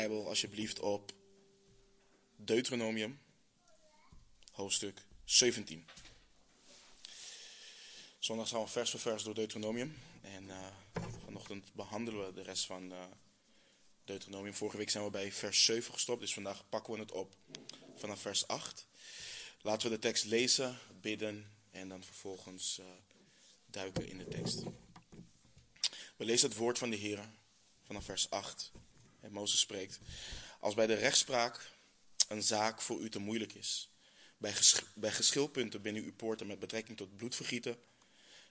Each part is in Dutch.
Bijbel alsjeblieft op Deuteronomium, hoofdstuk 17. Zondag gaan we vers voor vers door Deuteronomium. En uh, vanochtend behandelen we de rest van uh, Deuteronomium. Vorige week zijn we bij vers 7 gestopt, dus vandaag pakken we het op vanaf vers 8. Laten we de tekst lezen, bidden en dan vervolgens uh, duiken in de tekst. We lezen het woord van de Heer vanaf vers 8. En Mozes spreekt. Als bij de rechtspraak een zaak voor u te moeilijk is, bij, bij geschilpunten binnen uw poorten met betrekking tot bloedvergieten,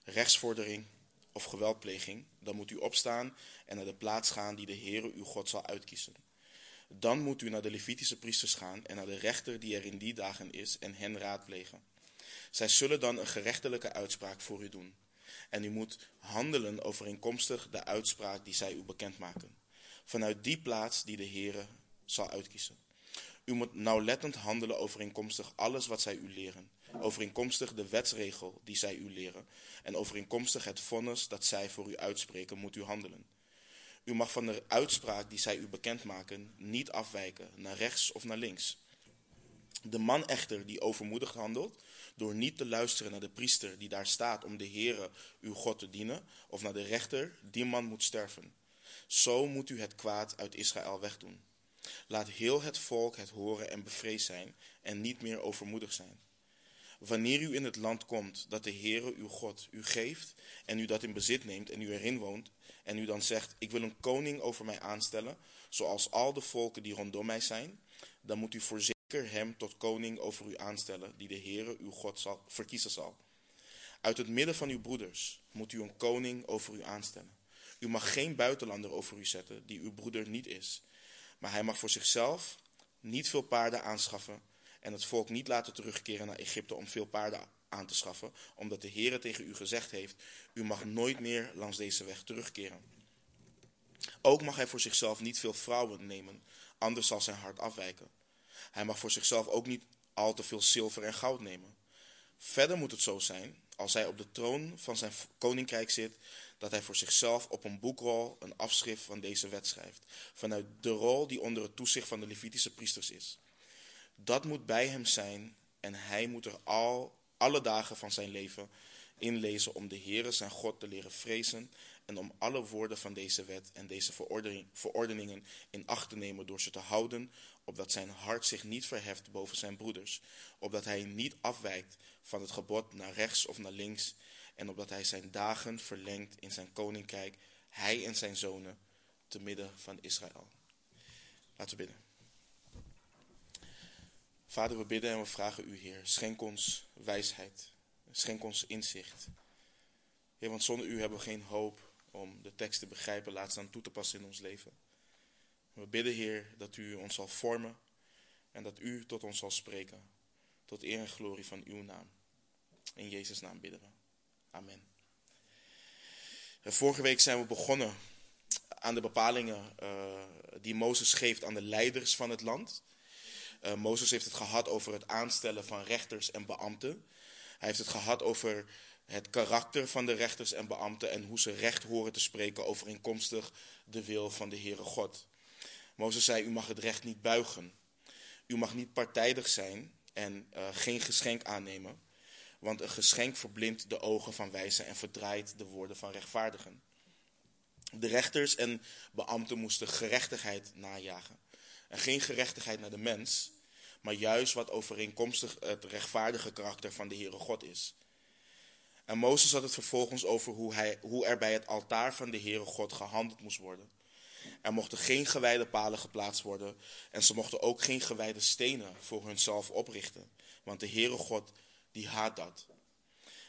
rechtsvordering of geweldpleging, dan moet u opstaan en naar de plaats gaan die de Heere uw God zal uitkiezen. Dan moet u naar de Levitische priesters gaan en naar de rechter die er in die dagen is en hen raadplegen. Zij zullen dan een gerechtelijke uitspraak voor u doen. En u moet handelen overeenkomstig de uitspraak die zij u bekendmaken. Vanuit die plaats die de Heere zal uitkiezen. U moet nauwlettend handelen overeenkomstig alles wat zij u leren. Overeenkomstig de wetsregel die zij u leren. En overeenkomstig het vonnis dat zij voor u uitspreken, moet u handelen. U mag van de uitspraak die zij u bekendmaken niet afwijken, naar rechts of naar links. De man echter die overmoedig handelt, door niet te luisteren naar de priester die daar staat om de Heere uw God te dienen, of naar de rechter, die man moet sterven. Zo moet u het kwaad uit Israël wegdoen. Laat heel het volk het horen en bevreesd zijn en niet meer overmoedig zijn. Wanneer u in het land komt dat de Heere uw God u geeft en u dat in bezit neemt en u erin woont en u dan zegt, ik wil een koning over mij aanstellen, zoals al de volken die rondom mij zijn, dan moet u voorzeker hem tot koning over u aanstellen, die de Heere uw God zal, verkiezen zal. Uit het midden van uw broeders moet u een koning over u aanstellen. U mag geen buitenlander over u zetten die uw broeder niet is. Maar hij mag voor zichzelf niet veel paarden aanschaffen en het volk niet laten terugkeren naar Egypte om veel paarden aan te schaffen, omdat de Heere tegen u gezegd heeft, u mag nooit meer langs deze weg terugkeren. Ook mag hij voor zichzelf niet veel vrouwen nemen, anders zal zijn hart afwijken. Hij mag voor zichzelf ook niet al te veel zilver en goud nemen. Verder moet het zo zijn, als hij op de troon van zijn koninkrijk zit, dat hij voor zichzelf op een boekrol een afschrift van deze wet schrijft, vanuit de rol die onder het toezicht van de Levitische priesters is. Dat moet bij hem zijn en hij moet er al, alle dagen van zijn leven inlezen om de Heere zijn God te leren vrezen en om alle woorden van deze wet en deze verordeningen in acht te nemen door ze te houden, opdat zijn hart zich niet verheft boven zijn broeders, opdat hij niet afwijkt van het gebod naar rechts of naar links, en opdat hij zijn dagen verlengt in zijn koninkrijk, hij en zijn zonen, te midden van Israël. Laten we bidden. Vader, we bidden en we vragen u, Heer, schenk ons wijsheid, schenk ons inzicht. Heer, want zonder u hebben we geen hoop om de tekst te begrijpen, laat staan toe te passen in ons leven. We bidden, Heer, dat u ons zal vormen en dat u tot ons zal spreken, tot eer en glorie van uw naam. In Jezus' naam bidden we. Amen. Vorige week zijn we begonnen aan de bepalingen uh, die Mozes geeft aan de leiders van het land. Uh, Mozes heeft het gehad over het aanstellen van rechters en beambten. Hij heeft het gehad over het karakter van de rechters en beambten en hoe ze recht horen te spreken overeenkomstig de wil van de Heere God. Mozes zei, u mag het recht niet buigen. U mag niet partijdig zijn en uh, geen geschenk aannemen. Want een geschenk verblindt de ogen van wijzen en verdraait de woorden van rechtvaardigen. De rechters en beambten moesten gerechtigheid najagen. En geen gerechtigheid naar de mens, maar juist wat overeenkomstig het rechtvaardige karakter van de Heere God is. En Mozes had het vervolgens over hoe, hij, hoe er bij het altaar van de Heere God gehandeld moest worden. Er mochten geen gewijde palen geplaatst worden en ze mochten ook geen gewijde stenen voor hunzelf oprichten. Want de Heere God, die haat dat.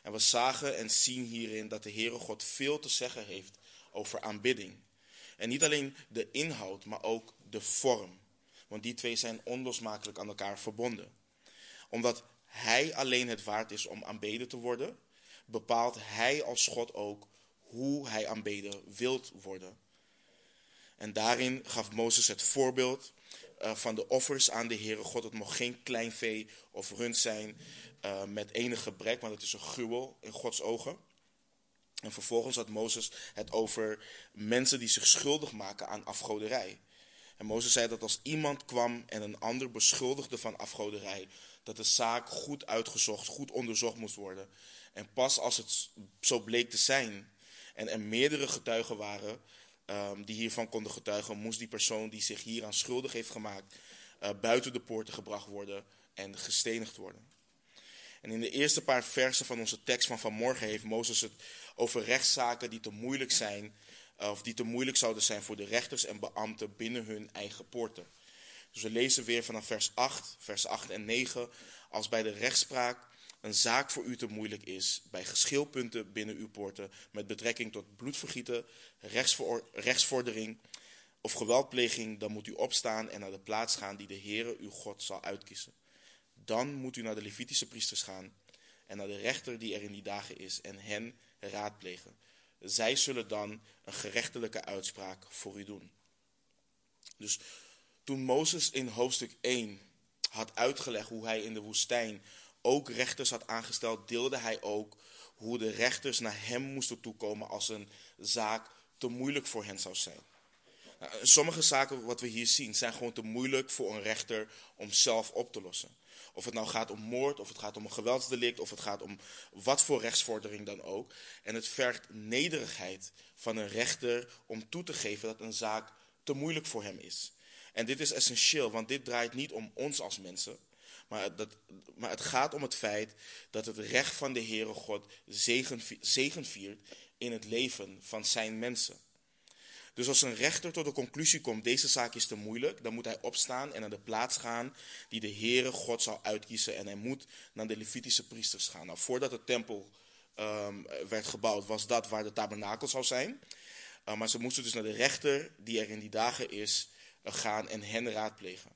En we zagen en zien hierin dat de Heere God veel te zeggen heeft over aanbidding. En niet alleen de inhoud, maar ook de vorm. Want die twee zijn onlosmakelijk aan elkaar verbonden. Omdat Hij alleen het waard is om aanbeden te worden, bepaalt Hij als God ook hoe Hij aanbeden wilt worden. En daarin gaf Mozes het voorbeeld uh, van de offers aan de Heere God. Het mocht geen klein vee of rund zijn uh, met enig gebrek, want het is een gruwel in Gods ogen. En vervolgens had Mozes het over mensen die zich schuldig maken aan afgoderij. En Mozes zei dat als iemand kwam en een ander beschuldigde van afgoderij, dat de zaak goed uitgezocht, goed onderzocht moest worden. En pas als het zo bleek te zijn en er meerdere getuigen waren um, die hiervan konden getuigen, moest die persoon die zich hieraan schuldig heeft gemaakt uh, buiten de poorten gebracht worden en gestenigd worden. En in de eerste paar versen van onze tekst van vanmorgen heeft Mozes het over rechtszaken die te moeilijk zijn, uh, of die te moeilijk zouden zijn voor de rechters en beambten binnen hun eigen poorten. Dus we lezen weer vanaf vers 8, vers 8 en 9. Als bij de rechtspraak een zaak voor u te moeilijk is, bij geschilpunten binnen uw poorten, met betrekking tot bloedvergieten, rechtsvordering of geweldpleging, dan moet u opstaan en naar de plaats gaan die de Heere uw God zal uitkiezen. Dan moet u naar de Levitische priesters gaan en naar de rechter die er in die dagen is en hen raadplegen. Zij zullen dan een gerechtelijke uitspraak voor u doen. Dus toen Mozes in hoofdstuk 1 had uitgelegd hoe hij in de woestijn ook rechters had aangesteld, deelde hij ook hoe de rechters naar hem moesten toekomen als een zaak te moeilijk voor hen zou zijn. Nou, sommige zaken wat we hier zien zijn gewoon te moeilijk voor een rechter om zelf op te lossen. Of het nou gaat om moord, of het gaat om een geweldsdelict, of het gaat om wat voor rechtsvordering dan ook. En het vergt nederigheid van een rechter om toe te geven dat een zaak te moeilijk voor hem is. En dit is essentieel, want dit draait niet om ons als mensen. Maar, dat, maar het gaat om het feit dat het recht van de Heere God zegen, zegen viert in het leven van zijn mensen. Dus als een rechter tot de conclusie komt, deze zaak is te moeilijk, dan moet hij opstaan en naar de plaats gaan die de Heere God zal uitkiezen. En hij moet naar de Levitische priesters gaan. Nou, voordat de tempel um, werd gebouwd, was dat waar de tabernakel zou zijn. Uh, maar ze moesten dus naar de rechter die er in die dagen is, uh, gaan en hen raadplegen.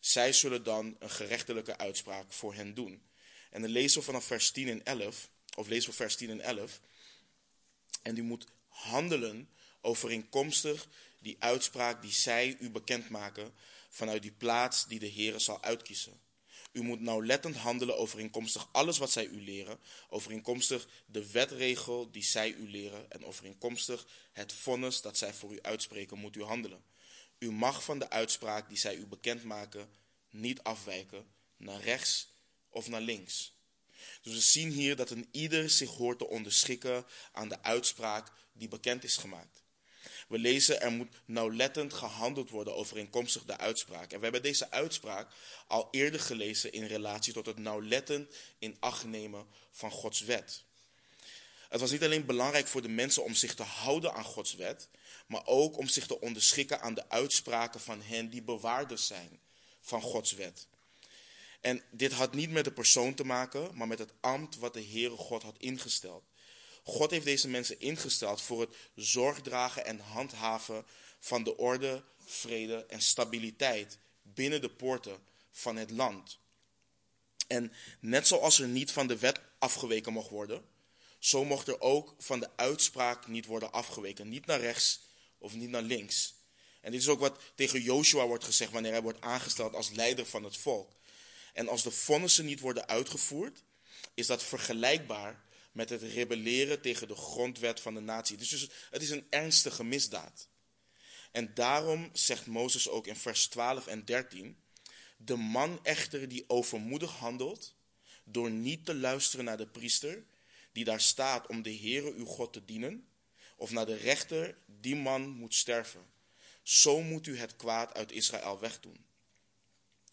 Zij zullen dan een gerechtelijke uitspraak voor hen doen. En dan lezen we vanaf vers 10 en 11, of lezen we vers 10 en 11. En die moet handelen overeenkomstig die uitspraak die zij u bekendmaken vanuit die plaats die de Heer zal uitkiezen. U moet nauwlettend handelen overeenkomstig alles wat zij u leren, overeenkomstig de wetregel die zij u leren en overeenkomstig het vonnis dat zij voor u uitspreken, moet u handelen. U mag van de uitspraak die zij u bekendmaken niet afwijken naar rechts of naar links. Dus we zien hier dat een ieder zich hoort te onderschikken aan de uitspraak die bekend is gemaakt. We lezen er moet nauwlettend gehandeld worden overeenkomstig de uitspraak. En we hebben deze uitspraak al eerder gelezen in relatie tot het nauwlettend in acht nemen van Gods wet. Het was niet alleen belangrijk voor de mensen om zich te houden aan Gods wet, maar ook om zich te onderschikken aan de uitspraken van hen die bewaarders zijn van Gods wet. En dit had niet met de persoon te maken, maar met het ambt wat de Heere God had ingesteld. God heeft deze mensen ingesteld voor het zorgdragen en handhaven van de orde, vrede en stabiliteit binnen de poorten van het land. En net zoals er niet van de wet afgeweken mocht worden, zo mocht er ook van de uitspraak niet worden afgeweken. Niet naar rechts of niet naar links. En dit is ook wat tegen Joshua wordt gezegd wanneer hij wordt aangesteld als leider van het volk. En als de vonnissen niet worden uitgevoerd, is dat vergelijkbaar met het rebelleren tegen de grondwet van de natie. Dus, het is een ernstige misdaad. En daarom zegt Mozes ook in vers 12 en 13: De man echter die overmoedig handelt, door niet te luisteren naar de priester, die daar staat om de Heere uw God te dienen, of naar de rechter, die man moet sterven. Zo moet u het kwaad uit Israël wegdoen.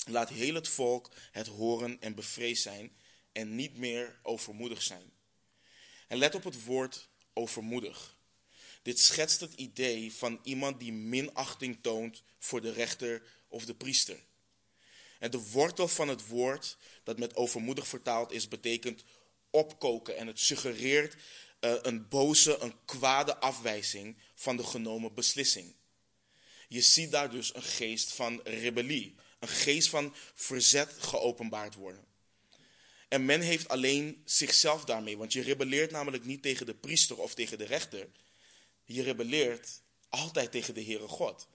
Laat heel het volk het horen en bevreesd zijn en niet meer overmoedig zijn. En let op het woord overmoedig. Dit schetst het idee van iemand die minachting toont voor de rechter of de priester. En de wortel van het woord, dat met overmoedig vertaald is, betekent opkoken. En het suggereert uh, een boze, een kwade afwijzing van de genomen beslissing. Je ziet daar dus een geest van rebellie, een geest van verzet geopenbaard worden. En men heeft alleen zichzelf daarmee, want je rebelleert namelijk niet tegen de priester of tegen de rechter. Je rebelleert altijd tegen de Heere God.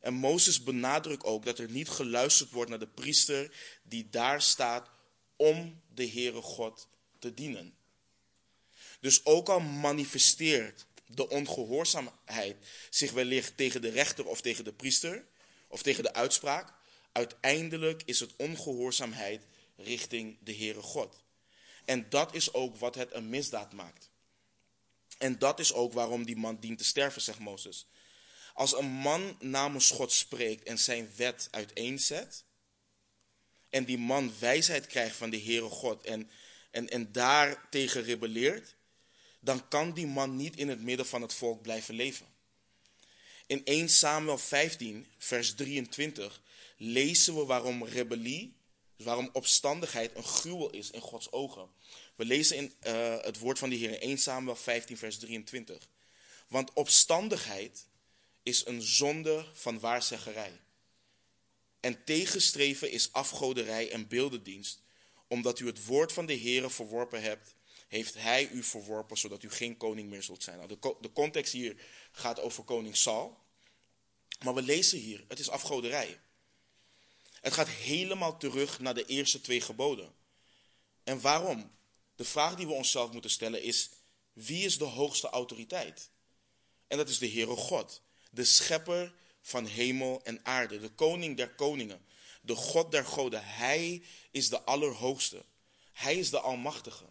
En Mozes benadrukt ook dat er niet geluisterd wordt naar de priester die daar staat om de Heere God te dienen. Dus ook al manifesteert de ongehoorzaamheid zich wellicht tegen de rechter of tegen de priester, of tegen de uitspraak, uiteindelijk is het ongehoorzaamheid richting de Heere God. En dat is ook wat het een misdaad maakt. En dat is ook waarom die man dient te sterven, zegt Mozes. Als een man namens God spreekt en zijn wet uiteenzet, en die man wijsheid krijgt van de Heere God en, en, en daartegen rebelleert, dan kan die man niet in het midden van het volk blijven leven. In 1 Samuel 15, vers 23, lezen we waarom rebellie, dus waarom opstandigheid een gruwel is in Gods ogen. We lezen in uh, het woord van de Heer in 1 Samuel 15, vers 23. Want opstandigheid is een zonde van waarzeggerij. En tegenstreven is afgoderij en beeldendienst. Omdat u het woord van de Heer verworpen hebt, heeft hij u verworpen, zodat u geen koning meer zult zijn. Nou, de, de context hier gaat over koning Saul. Maar we lezen hier, het is afgoderij. Het gaat helemaal terug naar de eerste twee geboden. En waarom? De vraag die we onszelf moeten stellen is, wie is de hoogste autoriteit? En dat is de Heere God, de schepper van hemel en aarde, de koning der koningen, de God der goden. Hij is de allerhoogste. Hij is de almachtige.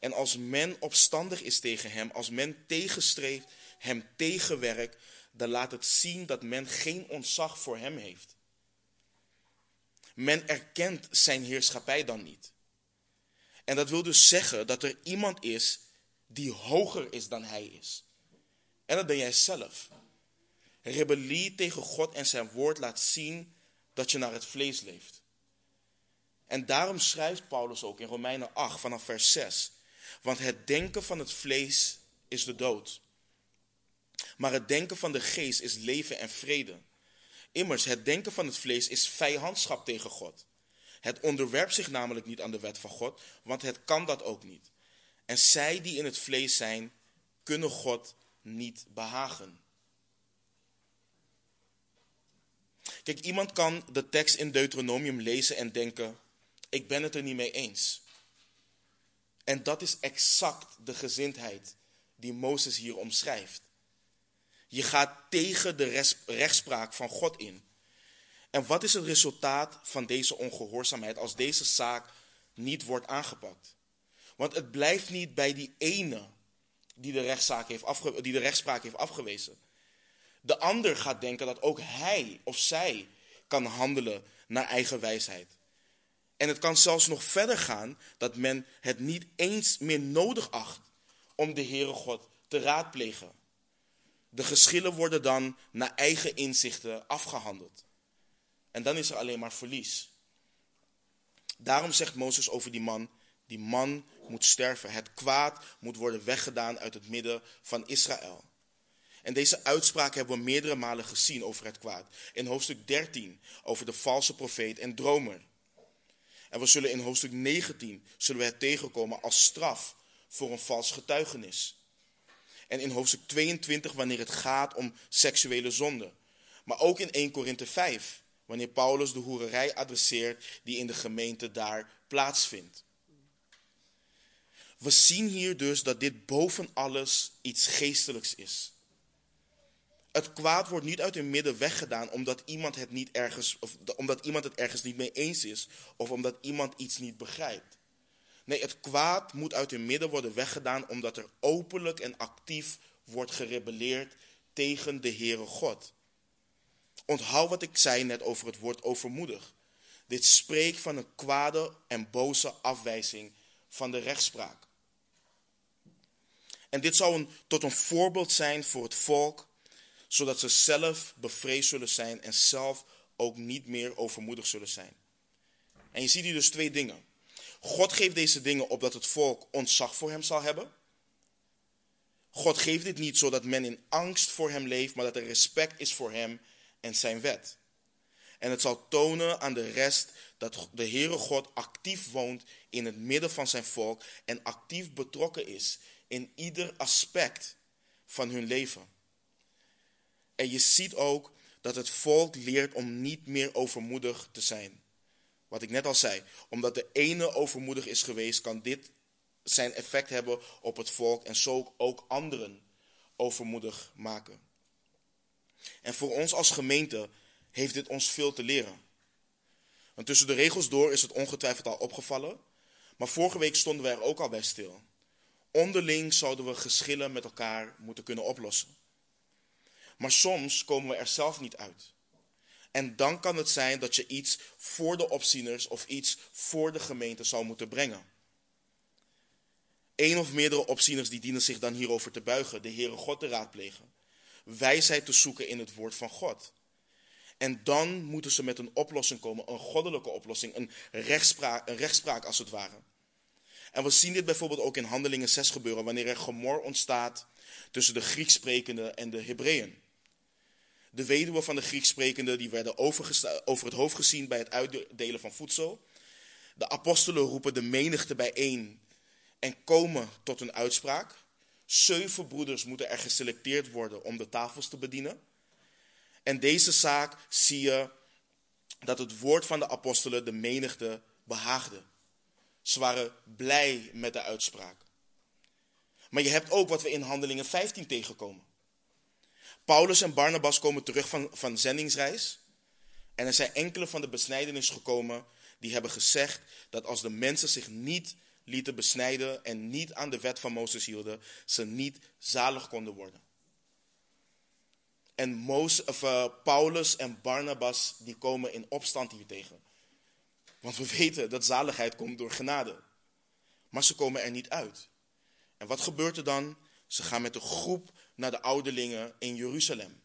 En als men opstandig is tegen hem, als men tegenstreeft, hem tegenwerkt, dan laat het zien dat men geen ontzag voor hem heeft. Men erkent zijn heerschappij dan niet. En dat wil dus zeggen dat er iemand is die hoger is dan hij is. En dat ben jij zelf. Rebellie tegen God en zijn woord laat zien dat je naar het vlees leeft. En daarom schrijft Paulus ook in Romeinen 8 vanaf vers 6. Want het denken van het vlees is de dood. Maar het denken van de geest is leven en vrede. Immers, het denken van het vlees is vijandschap tegen God. Het onderwerpt zich namelijk niet aan de wet van God, want het kan dat ook niet. En zij die in het vlees zijn, kunnen God niet behagen. Kijk, iemand kan de tekst in Deuteronomium lezen en denken: ik ben het er niet mee eens. En dat is exact de gezindheid die Mozes hier omschrijft. Je gaat tegen de rechtspraak van God in. En wat is het resultaat van deze ongehoorzaamheid als deze zaak niet wordt aangepakt? Want het blijft niet bij die ene die de, rechtszaak heeft die de rechtspraak heeft afgewezen. De ander gaat denken dat ook hij of zij kan handelen naar eigen wijsheid. En het kan zelfs nog verder gaan dat men het niet eens meer nodig acht om de Heere God te raadplegen. De geschillen worden dan naar eigen inzichten afgehandeld. En dan is er alleen maar verlies. Daarom zegt Mozes over die man, die man moet sterven. Het kwaad moet worden weggedaan uit het midden van Israël. En deze uitspraak hebben we meerdere malen gezien over het kwaad. In hoofdstuk 13 over de valse profeet en dromer. En we zullen in hoofdstuk 19 zullen we het tegenkomen als straf voor een vals getuigenis. En in hoofdstuk 22 wanneer het gaat om seksuele zonde. Maar ook in 1 Korinthe 5 wanneer Paulus de hoererij adresseert die in de gemeente daar plaatsvindt. We zien hier dus dat dit boven alles iets geestelijks is. Het kwaad wordt niet uit hun midden weggedaan omdat iemand het, niet ergens, of omdat iemand het ergens niet mee eens is of omdat iemand iets niet begrijpt. Nee, het kwaad moet uit hun midden worden weggedaan omdat er openlijk en actief wordt gerebelleerd tegen de Heere God. Onthoud wat ik zei net over het woord overmoedig. Dit spreekt van een kwade en boze afwijzing van de rechtspraak. En dit zou een, tot een voorbeeld zijn voor het volk, zodat ze zelf bevreesd zullen zijn en zelf ook niet meer overmoedig zullen zijn. En je ziet hier dus twee dingen. God geeft deze dingen opdat het volk ontzag voor hem zal hebben. God geeft dit niet zodat men in angst voor hem leeft, maar dat er respect is voor hem en zijn wet. En het zal tonen aan de rest dat de Heere God actief woont in het midden van zijn volk en actief betrokken is in ieder aspect van hun leven. En je ziet ook dat het volk leert om niet meer overmoedig te zijn. Wat ik net al zei, omdat de ene overmoedig is geweest, kan dit zijn effect hebben op het volk en zo ook anderen overmoedig maken. En voor ons als gemeente heeft dit ons veel te leren. Want tussen de regels door is het ongetwijfeld al opgevallen, maar vorige week stonden we er ook al bij stil. Onderling zouden we geschillen met elkaar moeten kunnen oplossen. Maar soms komen we er zelf niet uit. En dan kan het zijn dat je iets voor de opzieners of iets voor de gemeente zou moeten brengen. Eén of meerdere opzieners die dienen zich dan hierover te buigen, de Heere God te raadplegen, wijsheid te zoeken in het woord van God. En dan moeten ze met een oplossing komen, een goddelijke oplossing, een rechtspraak, een als het ware. En we zien dit bijvoorbeeld ook in Handelingen 6 gebeuren, wanneer er gemor ontstaat tussen de Grieks sprekenden en de Hebreeën. De weduwen van de Grieks sprekenden die werden over het hoofd gezien bij het uitdelen van voedsel. De apostelen roepen de menigte bijeen en komen tot een uitspraak. Zeven broeders moeten er geselecteerd worden om de tafels te bedienen. En deze zaak zie je dat het woord van de apostelen de menigte behaagde. Ze waren blij met de uitspraak. Maar je hebt ook wat we in Handelingen 15 tegenkomen. Paulus en Barnabas komen terug van, van zendingsreis. En er zijn enkele van de besnijdenis gekomen die hebben gezegd dat als de mensen zich niet lieten besnijden en niet aan de wet van Mozes hielden, ze niet zalig konden worden. En of, uh, Paulus en Barnabas die komen in opstand hiertegen. Want we weten dat zaligheid komt door genade. Maar ze komen er niet uit. En wat gebeurt er dan? Ze gaan met een groep naar de ouderlingen in Jeruzalem.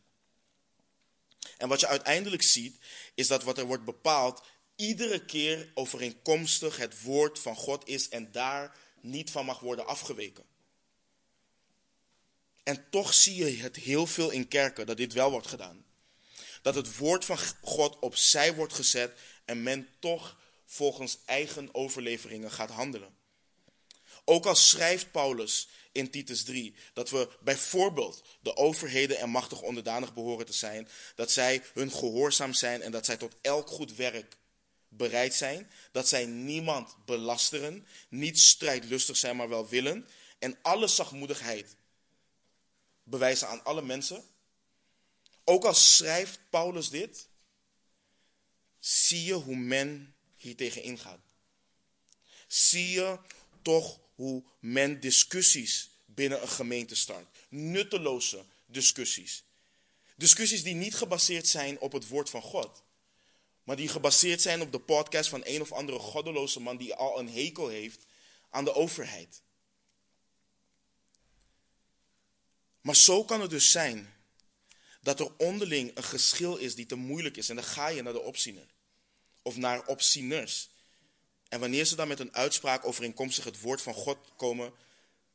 En wat je uiteindelijk ziet, is dat wat er wordt bepaald, iedere keer overeenkomstig het woord van God is en daar niet van mag worden afgeweken. En toch zie je het heel veel in kerken dat dit wel wordt gedaan. Dat het woord van God opzij wordt gezet en men toch volgens eigen overleveringen gaat handelen. Ook al schrijft Paulus in Titus 3 dat we bijvoorbeeld de overheden en machtig onderdanig behoren te zijn, dat zij hun gehoorzaam zijn en dat zij tot elk goed werk bereid zijn, dat zij niemand belasteren, niet strijdlustig zijn, maar wel willen en alle zachtmoedigheid bewijzen aan alle mensen. Ook al schrijft Paulus dit, zie je hoe men hier tegen ingaat. Zie je toch hoe men discussies binnen een gemeente start. Nutteloze discussies. Discussies die niet gebaseerd zijn op het woord van God. Maar die gebaseerd zijn op de podcast van een of andere goddeloze man die al een hekel heeft aan de overheid. Maar zo kan het dus zijn dat er onderling een geschil is die te moeilijk is. En dan ga je naar de opziener. Of naar opzieners. En wanneer ze dan met een uitspraak overeenkomstig het woord van God komen,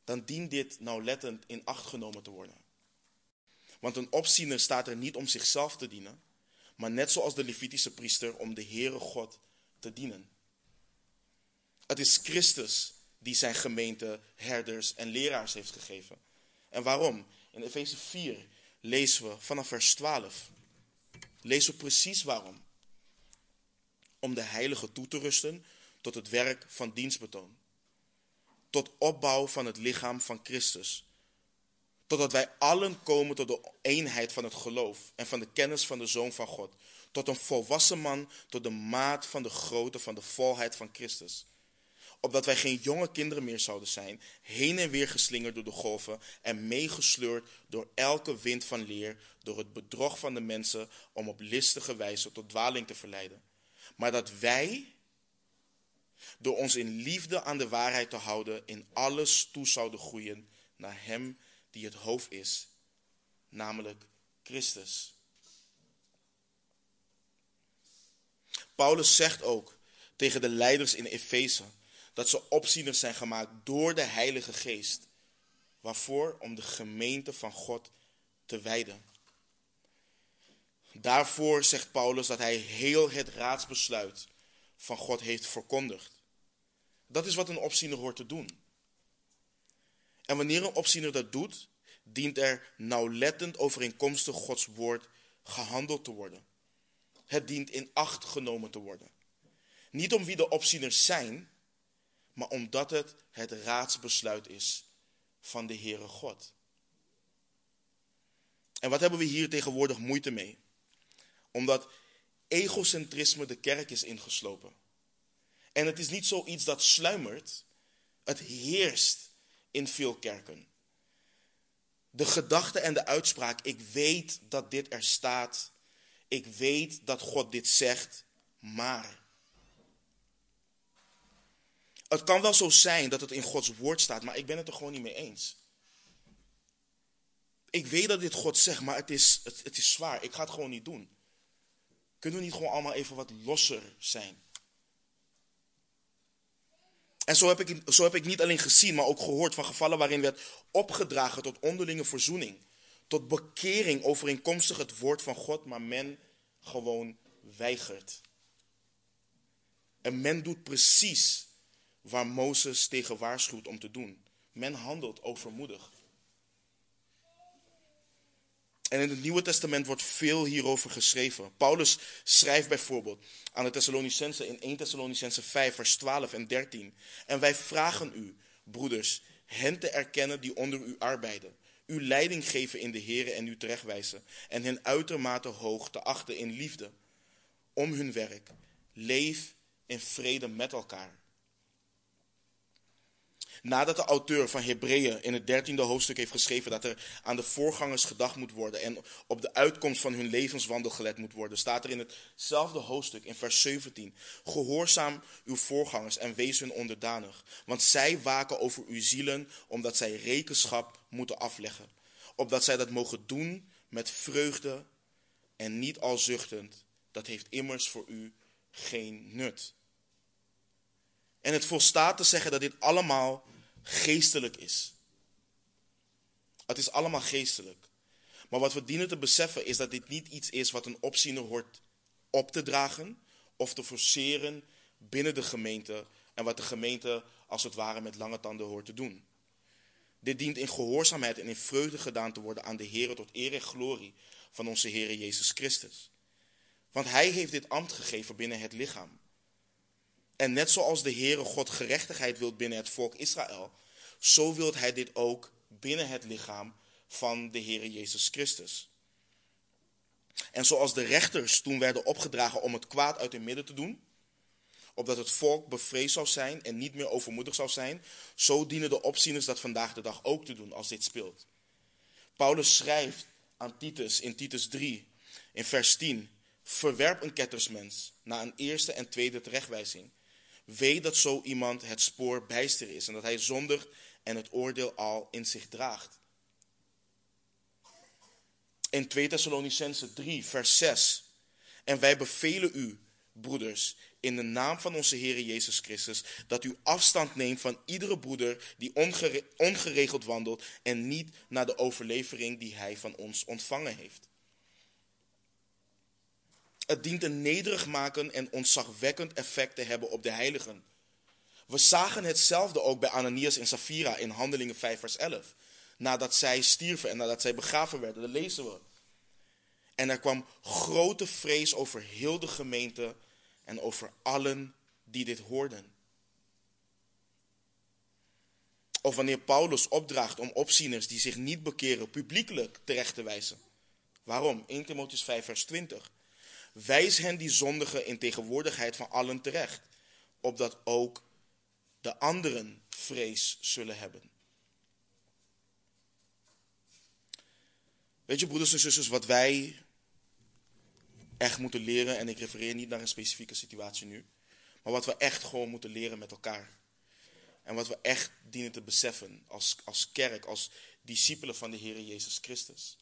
dan dient dit nauwlettend in acht genomen te worden. Want een opziener staat er niet om zichzelf te dienen, maar net zoals de Levitische priester om de Heere God te dienen. Het is Christus die zijn gemeente herders en leraars heeft gegeven. En waarom? In Efeze 4 lezen we vanaf vers 12. Lezen we precies waarom. Om de heilige toe te rusten tot het werk van dienstbetoon. Tot opbouw van het lichaam van Christus. Totdat wij allen komen tot de eenheid van het geloof en van de kennis van de Zoon van God. Tot een volwassen man, tot de maat van de grootte van de volheid van Christus opdat wij geen jonge kinderen meer zouden zijn, heen en weer geslingerd door de golven en meegesleurd door elke wind van leer, door het bedrog van de mensen om op listige wijze tot dwaling te verleiden. Maar dat wij, door ons in liefde aan de waarheid te houden, in alles toe zouden groeien naar Hem die het hoofd is, namelijk Christus. Paulus zegt ook tegen de leiders in Efeze dat ze opzieners zijn gemaakt door de Heilige Geest. Waarvoor? Om de gemeente van God te wijden. Daarvoor zegt Paulus dat hij heel het raadsbesluit van God heeft verkondigd. Dat is wat een opziener hoort te doen. En wanneer een opziener dat doet, dient er nauwlettend overeenkomstig Gods woord gehandeld te worden. Het dient in acht genomen te worden. Niet om wie de opzieners zijn, maar omdat het het raadsbesluit is van de Heere God. En wat hebben we hier tegenwoordig moeite mee? Omdat egocentrisme de kerk is ingeslopen. En het is niet zoiets dat sluimert, het heerst in veel kerken. De gedachte en de uitspraak, ik weet dat dit er staat, ik weet dat God dit zegt, maar. Het kan wel zo zijn dat het in Gods woord staat, maar ik ben het er gewoon niet mee eens. Ik weet dat dit God zegt, maar het is, het, het is zwaar. Ik ga het gewoon niet doen. Kunnen we niet gewoon allemaal even wat losser zijn? En zo heb, ik, zo heb ik niet alleen gezien, maar ook gehoord van gevallen waarin werd opgedragen tot onderlinge verzoening. Tot bekering overeenkomstig het woord van God, maar men gewoon weigert. En men doet precies waar Mozes tegen waarschuwt om te doen. Men handelt overmoedig. En in het Nieuwe Testament wordt veel hierover geschreven. Paulus schrijft bijvoorbeeld aan de Thessalonicense in 1 Thessalonicense 5, vers 12 en 13. En wij vragen u, broeders, hen te erkennen die onder u arbeiden. U leiding geven in de Here en u terechtwijzen. En hen uitermate hoog te achten in liefde. Om hun werk. Leef in vrede met elkaar. Nadat de auteur van Hebreeën in het dertiende hoofdstuk heeft geschreven dat er aan de voorgangers gedacht moet worden en op de uitkomst van hun levenswandel gelet moet worden, staat er in hetzelfde hoofdstuk in vers 17: Gehoorzaam uw voorgangers en wees hun onderdanig, want zij waken over uw zielen omdat zij rekenschap moeten afleggen, opdat zij dat mogen doen met vreugde en niet al zuchtend. Dat heeft immers voor u geen nut. En het volstaat te zeggen dat dit allemaal geestelijk is. Het is allemaal geestelijk. Maar wat we dienen te beseffen is dat dit niet iets is wat een opziener hoort op te dragen of te forceren binnen de gemeente en wat de gemeente als het ware met lange tanden hoort te doen. Dit dient in gehoorzaamheid en in vreugde gedaan te worden aan de Heer tot eer en glorie van onze Heer Jezus Christus. Want Hij heeft dit ambt gegeven binnen het lichaam. En net zoals de Heere God gerechtigheid wilt binnen het volk Israël, zo wilt Hij dit ook binnen het lichaam van de Heere Jezus Christus. En zoals de rechters toen werden opgedragen om het kwaad uit hun midden te doen, opdat het volk bevreesd zou zijn en niet meer overmoedig zou zijn, zo dienen de opzieners dat vandaag de dag ook te doen als dit speelt. Paulus schrijft aan Titus in Titus 3, in vers 10, verwerp een kettersmens na een eerste en tweede terechtwijzing Weet dat zo iemand het spoor bijster is en dat hij zondig en het oordeel al in zich draagt. In 2 Thessalonicense 3, vers 6. En wij bevelen u, broeders, in de naam van onze Heer Jezus Christus, dat u afstand neemt van iedere broeder die ongeregeld wandelt en niet naar de overlevering die hij van ons ontvangen heeft. Het dient een nederig maken en ontzagwekkend effect te hebben op de heiligen. We zagen hetzelfde ook bij Ananias en Safira in Handelingen 5 vers 11. Nadat zij stierven en nadat zij begraven werden, dat lezen we. En er kwam grote vrees over heel de gemeente en over allen die dit hoorden. Of wanneer Paulus opdraagt om opzieners die zich niet bekeren publiekelijk terecht te wijzen. Waarom? 1 Timotheus 5 vers 20. Wijs hen die zondigen in tegenwoordigheid van allen terecht, opdat ook de anderen vrees zullen hebben. Weet je, broeders en zusters, wat wij echt moeten leren, en ik refereer niet naar een specifieke situatie nu, maar wat we echt gewoon moeten leren met elkaar. En wat we echt dienen te beseffen als, als kerk, als discipelen van de Heer Jezus Christus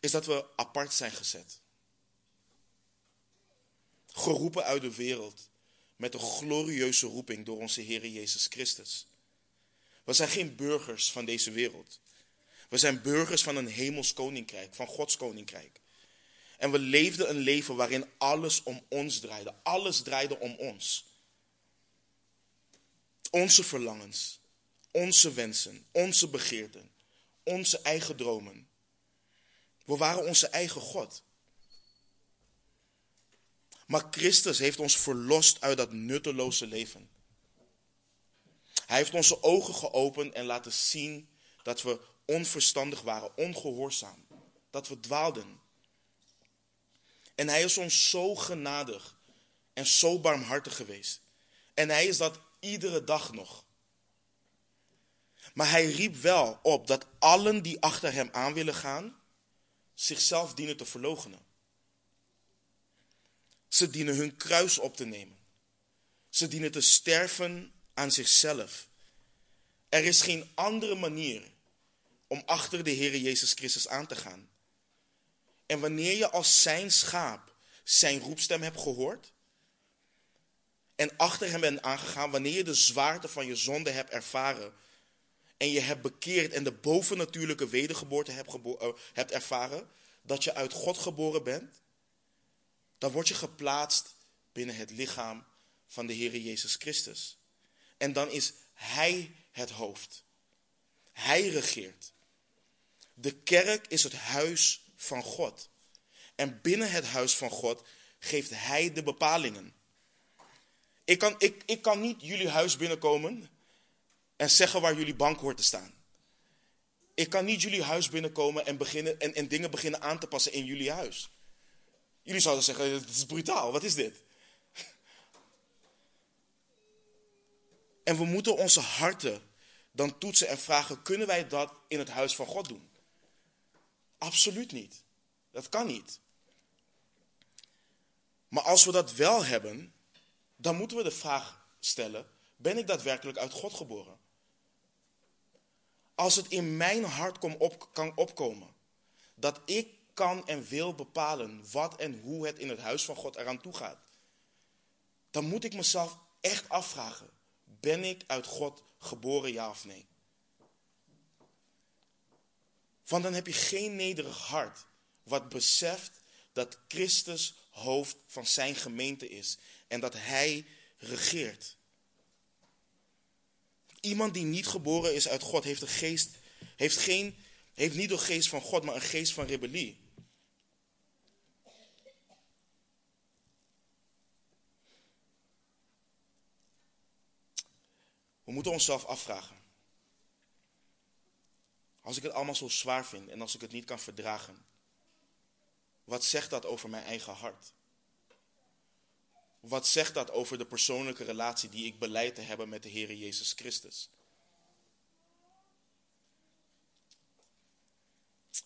is dat we apart zijn gezet. Geroepen uit de wereld met een glorieuze roeping door onze Heer Jezus Christus. We zijn geen burgers van deze wereld. We zijn burgers van een hemels koninkrijk, van Gods koninkrijk. En we leefden een leven waarin alles om ons draaide. Alles draaide om ons. Onze verlangens, onze wensen, onze begeerten, onze eigen dromen. We waren onze eigen God. Maar Christus heeft ons verlost uit dat nutteloze leven. Hij heeft onze ogen geopend en laten zien dat we onverstandig waren, ongehoorzaam, dat we dwaalden. En hij is ons zo genadig en zo barmhartig geweest. En hij is dat iedere dag nog. Maar hij riep wel op dat allen die achter hem aan willen gaan, zichzelf dienen te verloochenen. Ze dienen hun kruis op te nemen. Ze dienen te sterven aan zichzelf. Er is geen andere manier om achter de Heer Jezus Christus aan te gaan. En wanneer je als zijn schaap zijn roepstem hebt gehoord en achter hem bent aangegaan, wanneer je de zwaarte van je zonde hebt ervaren en je hebt bekeerd en de bovennatuurlijke wedergeboorte hebt, uh, hebt ervaren, dat je uit God geboren bent, dan word je geplaatst binnen het lichaam van de Heer Jezus Christus. En dan is Hij het hoofd. Hij regeert. De kerk is het huis van God. En binnen het huis van God geeft Hij de bepalingen. Ik kan, ik, ik kan niet jullie huis binnenkomen en zeggen waar jullie bank hoort te staan. Ik kan niet jullie huis binnenkomen en, beginnen, en, en dingen beginnen aan te passen in jullie huis. Jullie zouden zeggen, het is brutaal, wat is dit? En we moeten onze harten dan toetsen en vragen, kunnen wij dat in het huis van God doen? Absoluut niet. Dat kan niet. Maar als we dat wel hebben, dan moeten we de vraag stellen, ben ik daadwerkelijk uit God geboren? Als het in mijn hart kan opkomen dat ik kan en wil bepalen wat en hoe het in het huis van God eraan toe gaat, dan moet ik mezelf echt afvragen: ben ik uit God geboren, ja of nee? Want dan heb je geen nederig hart wat beseft dat Christus hoofd van zijn gemeente is en dat hij regeert. Iemand die niet geboren is uit God heeft, een geest, heeft, geen, heeft niet de geest van God, maar een geest van rebellie. We moeten onszelf afvragen. Als ik het allemaal zo zwaar vind en als ik het niet kan verdragen, wat zegt dat over mijn eigen hart? Wat zegt dat over de persoonlijke relatie die ik beleid te hebben met de Heer Jezus Christus?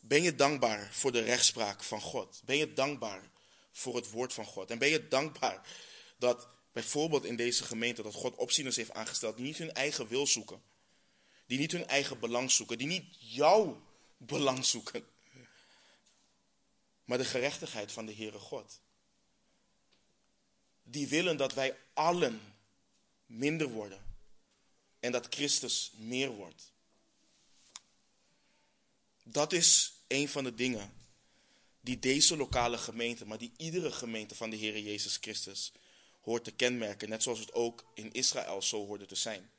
Ben je dankbaar voor de rechtspraak van God? Ben je dankbaar voor het woord van God? En ben je dankbaar dat bijvoorbeeld in deze gemeente dat God opzieners heeft aangesteld die niet hun eigen wil zoeken, die niet hun eigen belang zoeken, die niet jouw belang zoeken, maar de gerechtigheid van de Heere God. Die willen dat wij allen minder worden en dat Christus meer wordt. Dat is een van de dingen die deze lokale gemeente, maar die iedere gemeente van de Heer Jezus Christus hoort te kenmerken, net zoals het ook in Israël zo hoorde te zijn.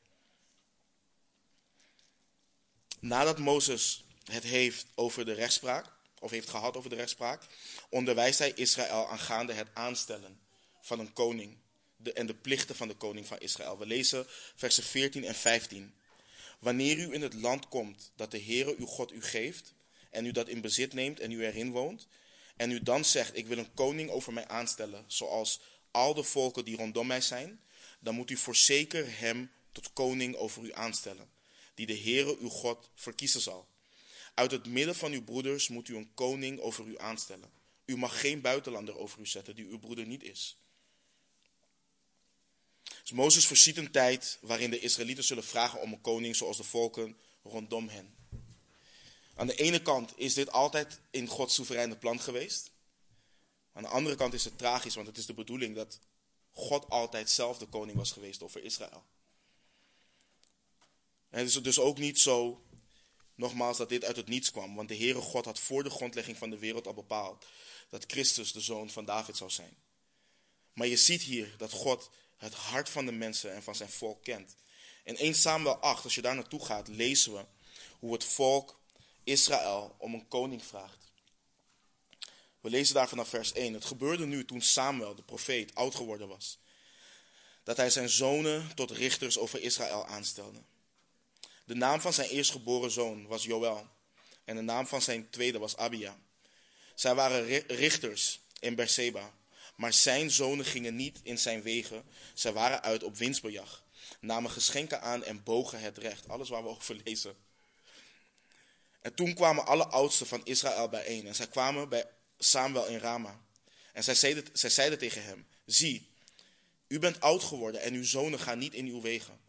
Nadat Mozes het heeft over de rechtspraak, of heeft gehad over de rechtspraak, onderwijst hij Israël aangaande het aanstellen van een koning de, en de plichten van de koning van Israël. We lezen versen 14 en 15. Wanneer u in het land komt dat de Heere uw God u geeft, en u dat in bezit neemt en u erin woont, en u dan zegt, ik wil een koning over mij aanstellen, zoals al de volken die rondom mij zijn, dan moet u voorzeker hem tot koning over u aanstellen, die de Heere uw God verkiezen zal. Uit het midden van uw broeders moet u een koning over u aanstellen. U mag geen buitenlander over u zetten die uw broeder niet is. Dus Mozes voorziet een tijd waarin de Israëlieten zullen vragen om een koning zoals de volken rondom hen. Aan de ene kant is dit altijd in Gods soevereine plan geweest. Aan de andere kant is het tragisch, want het is de bedoeling dat God altijd zelf de koning was geweest over Israël. En het is dus ook niet zo, nogmaals, dat dit uit het niets kwam. Want de Heere God had voor de grondlegging van de wereld al bepaald dat Christus de zoon van David zou zijn. Maar je ziet hier dat God het hart van de mensen en van zijn volk kent. In 1 Samuel 8, als je daar naartoe gaat, lezen we hoe het volk Israël om een koning vraagt. We lezen daar vanaf vers 1. Het gebeurde nu toen Samuel, de profeet, oud geworden was. Dat hij zijn zonen tot richters over Israël aanstelde. De naam van zijn eerstgeboren zoon was Joël. En de naam van zijn tweede was Abia. Zij waren richters in Berseba. Maar zijn zonen gingen niet in zijn wegen. Zij waren uit op winstbejag. Namen geschenken aan en bogen het recht. Alles waar we over lezen. En toen kwamen alle oudsten van Israël bijeen. En zij kwamen bij Samuel in Rama. En zij zeiden, zij zeiden tegen hem: Zie, u bent oud geworden en uw zonen gaan niet in uw wegen.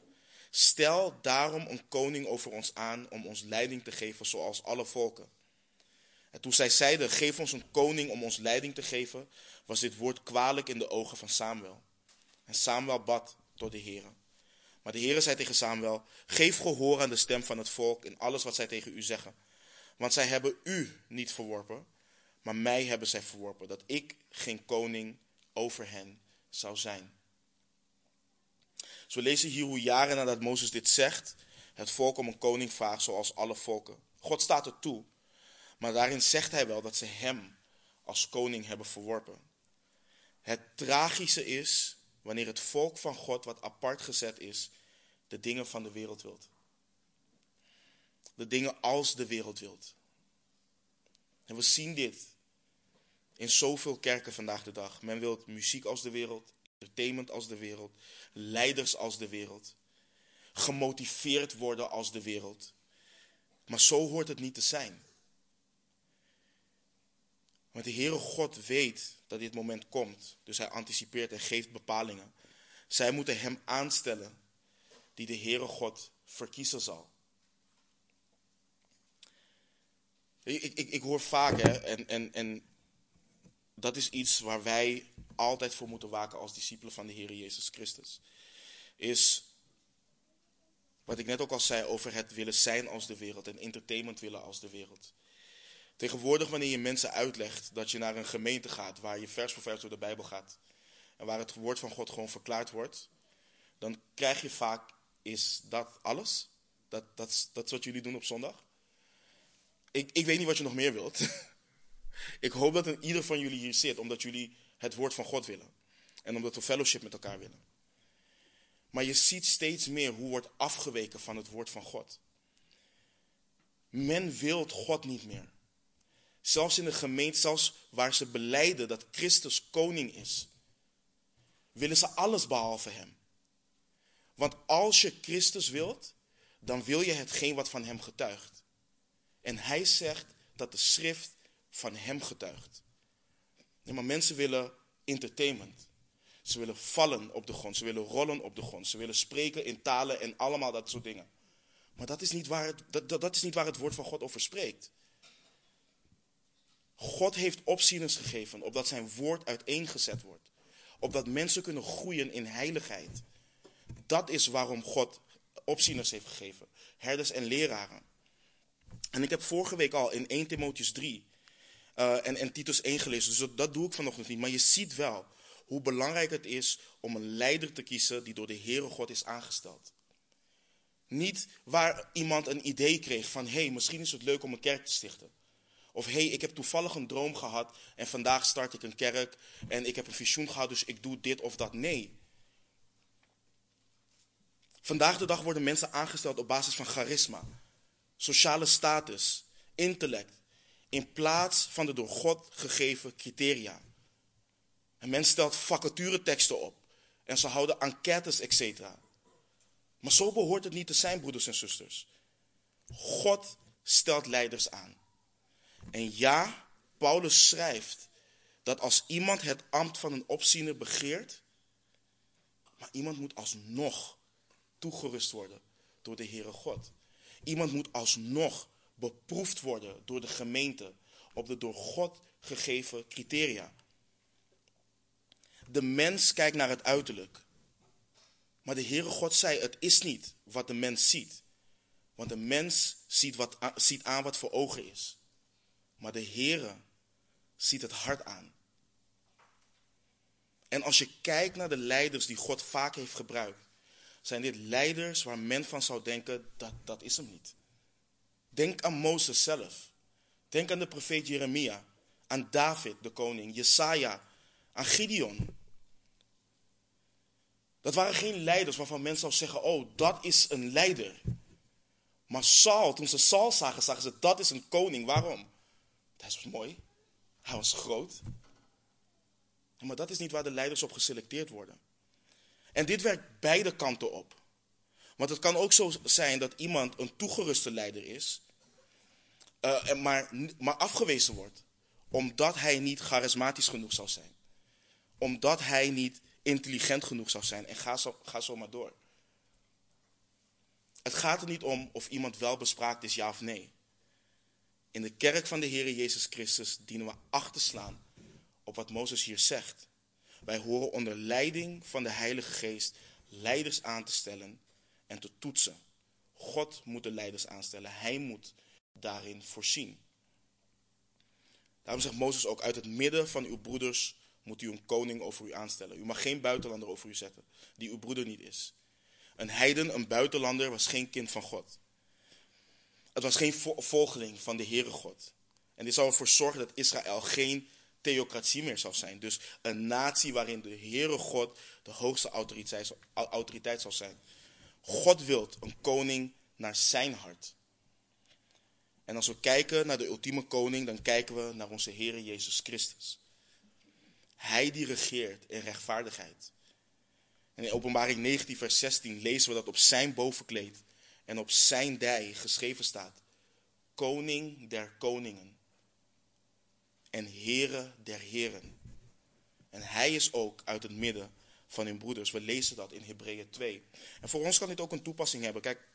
Stel daarom een koning over ons aan om ons leiding te geven zoals alle volken. En toen zij zeiden, geef ons een koning om ons leiding te geven, was dit woord kwalijk in de ogen van Samuel. En Samuel bad tot de Heer. Maar de Heer zei tegen Samuel, geef gehoor aan de stem van het volk in alles wat zij tegen u zeggen. Want zij hebben u niet verworpen, maar mij hebben zij verworpen, dat ik geen koning over hen zou zijn. Zo lezen hier hoe jaren nadat Mozes dit zegt, het volk om een koning vraagt zoals alle volken. God staat er toe, maar daarin zegt hij wel dat ze hem als koning hebben verworpen. Het tragische is wanneer het volk van God, wat apart gezet is, de dingen van de wereld wilt. De dingen als de wereld wilt. En we zien dit in zoveel kerken vandaag de dag. Men wil muziek als de wereld, entertainment als de wereld, leiders als de wereld, gemotiveerd worden als de wereld. Maar zo hoort het niet te zijn. Want de Heere God weet dat dit moment komt, dus hij anticipeert en geeft bepalingen. Zij moeten hem aanstellen die de Heere God verkiezen zal. Ik, ik, ik hoor vaak, hè, en, en, en dat is iets waar wij altijd voor moeten waken als discipelen van de Heer Jezus Christus. Is wat ik net ook al zei over het willen zijn als de wereld en entertainment willen als de wereld. Tegenwoordig, wanneer je mensen uitlegt dat je naar een gemeente gaat waar je vers voor vers door de Bijbel gaat en waar het woord van God gewoon verklaard wordt, dan krijg je vaak: is dat alles? Dat, dat, dat is wat jullie doen op zondag? Ik, ik weet niet wat je nog meer wilt. ik hoop dat een ieder van jullie hier zit omdat jullie het woord van God willen. En omdat we fellowship met elkaar willen. Maar je ziet steeds meer hoe wordt afgeweken van het woord van God. Men wil God niet meer. Zelfs in de gemeente, zelfs waar ze beleiden dat Christus koning is, willen ze alles behalve hem. Want als je Christus wilt, dan wil je hetgeen wat van hem getuigt. En hij zegt dat de schrift van hem getuigt. Nee, maar mensen willen entertainment. Ze willen vallen op de grond. Ze willen rollen op de grond. Ze willen spreken in talen en allemaal dat soort dingen. Maar dat is niet waar het, dat, dat, dat is niet waar het woord van God over spreekt. God heeft opzieners gegeven opdat zijn woord uiteengezet wordt. Opdat mensen kunnen groeien in heiligheid. Dat is waarom God opzieners heeft gegeven. Herders en leraren. En ik heb vorige week al in 1 Timotheus 3 uh, en, en Titus 1 gelezen. Dus dat, dat doe ik vanochtend niet. Maar je ziet wel hoe belangrijk het is om een leider te kiezen die door de Heere God is aangesteld. Niet waar iemand een idee kreeg van, hé, hey, misschien is het leuk om een kerk te stichten. Of hé, hey, ik heb toevallig een droom gehad en vandaag start ik een kerk en ik heb een visioen gehad, dus ik doe dit of dat. Nee. Vandaag de dag worden mensen aangesteld op basis van charisma, sociale status, intellect, in plaats van de door God gegeven criteria. En men stelt vacatureteksten op en ze houden enquêtes, etc. Maar zo behoort het niet te zijn, broeders en zusters. God stelt leiders aan. En ja, Paulus schrijft dat als iemand het ambt van een opziener begeert, maar iemand moet alsnog toegerust worden door de Heere God. Iemand moet alsnog beproefd worden door de gemeente op de door God gegeven criteria. De mens kijkt naar het uiterlijk. Maar de Heere God zei, het is niet wat de mens ziet. Want de mens ziet, wat, ziet aan wat voor ogen is. Maar de Heere ziet het hart aan. En als je kijkt naar de leiders die God vaak heeft gebruikt, zijn dit leiders waar men van zou denken, dat, dat is hem niet. Denk aan Mozes zelf. Denk aan de profeet Jeremia, aan David, de koning, Jesaja, aan Gideon. Dat waren geen leiders waarvan mensen zouden zeggen, oh, dat is een leider. Maar Saul, toen ze Saul zagen, zagen ze, dat is een koning. Waarom? Dat was mooi. Hij was groot. Maar dat is niet waar de leiders op geselecteerd worden. En dit werkt beide kanten op. Want het kan ook zo zijn dat iemand een toegeruste leider is, uh, maar, maar afgewezen wordt. Omdat hij niet charismatisch genoeg zou zijn. Omdat hij niet intelligent genoeg zou zijn. En ga zo, ga zo maar door. Het gaat er niet om of iemand wel bespraakt is, ja of nee. In de kerk van de Heer Jezus Christus dienen we acht te slaan op wat Mozes hier zegt. Wij horen onder leiding van de Heilige Geest leiders aan te stellen en te toetsen. God moet de leiders aanstellen. Hij moet daarin voorzien. Daarom zegt Mozes ook, uit het midden van uw broeders moet u een koning over u aanstellen. U mag geen buitenlander over u zetten, die uw broeder niet is. Een heiden, een buitenlander, was geen kind van God. Het was geen volgeling van de Heere God. En dit zou ervoor zorgen dat Israël geen theocratie meer zou zijn. Dus een natie waarin de Heere God de hoogste autoriteit, autoriteit zal zijn. God wilt een koning naar zijn hart. En als we kijken naar de ultieme koning, dan kijken we naar onze Heere Jezus Christus. Hij die regeert in rechtvaardigheid. En in Openbaring 19, vers 16 lezen we dat op zijn bovenkleed en op zijn dij geschreven staat: Koning der koningen en Heere der heren. En hij is ook uit het midden van hun broeders. We lezen dat in Hebreeën 2. En voor ons kan dit ook een toepassing hebben. Kijk,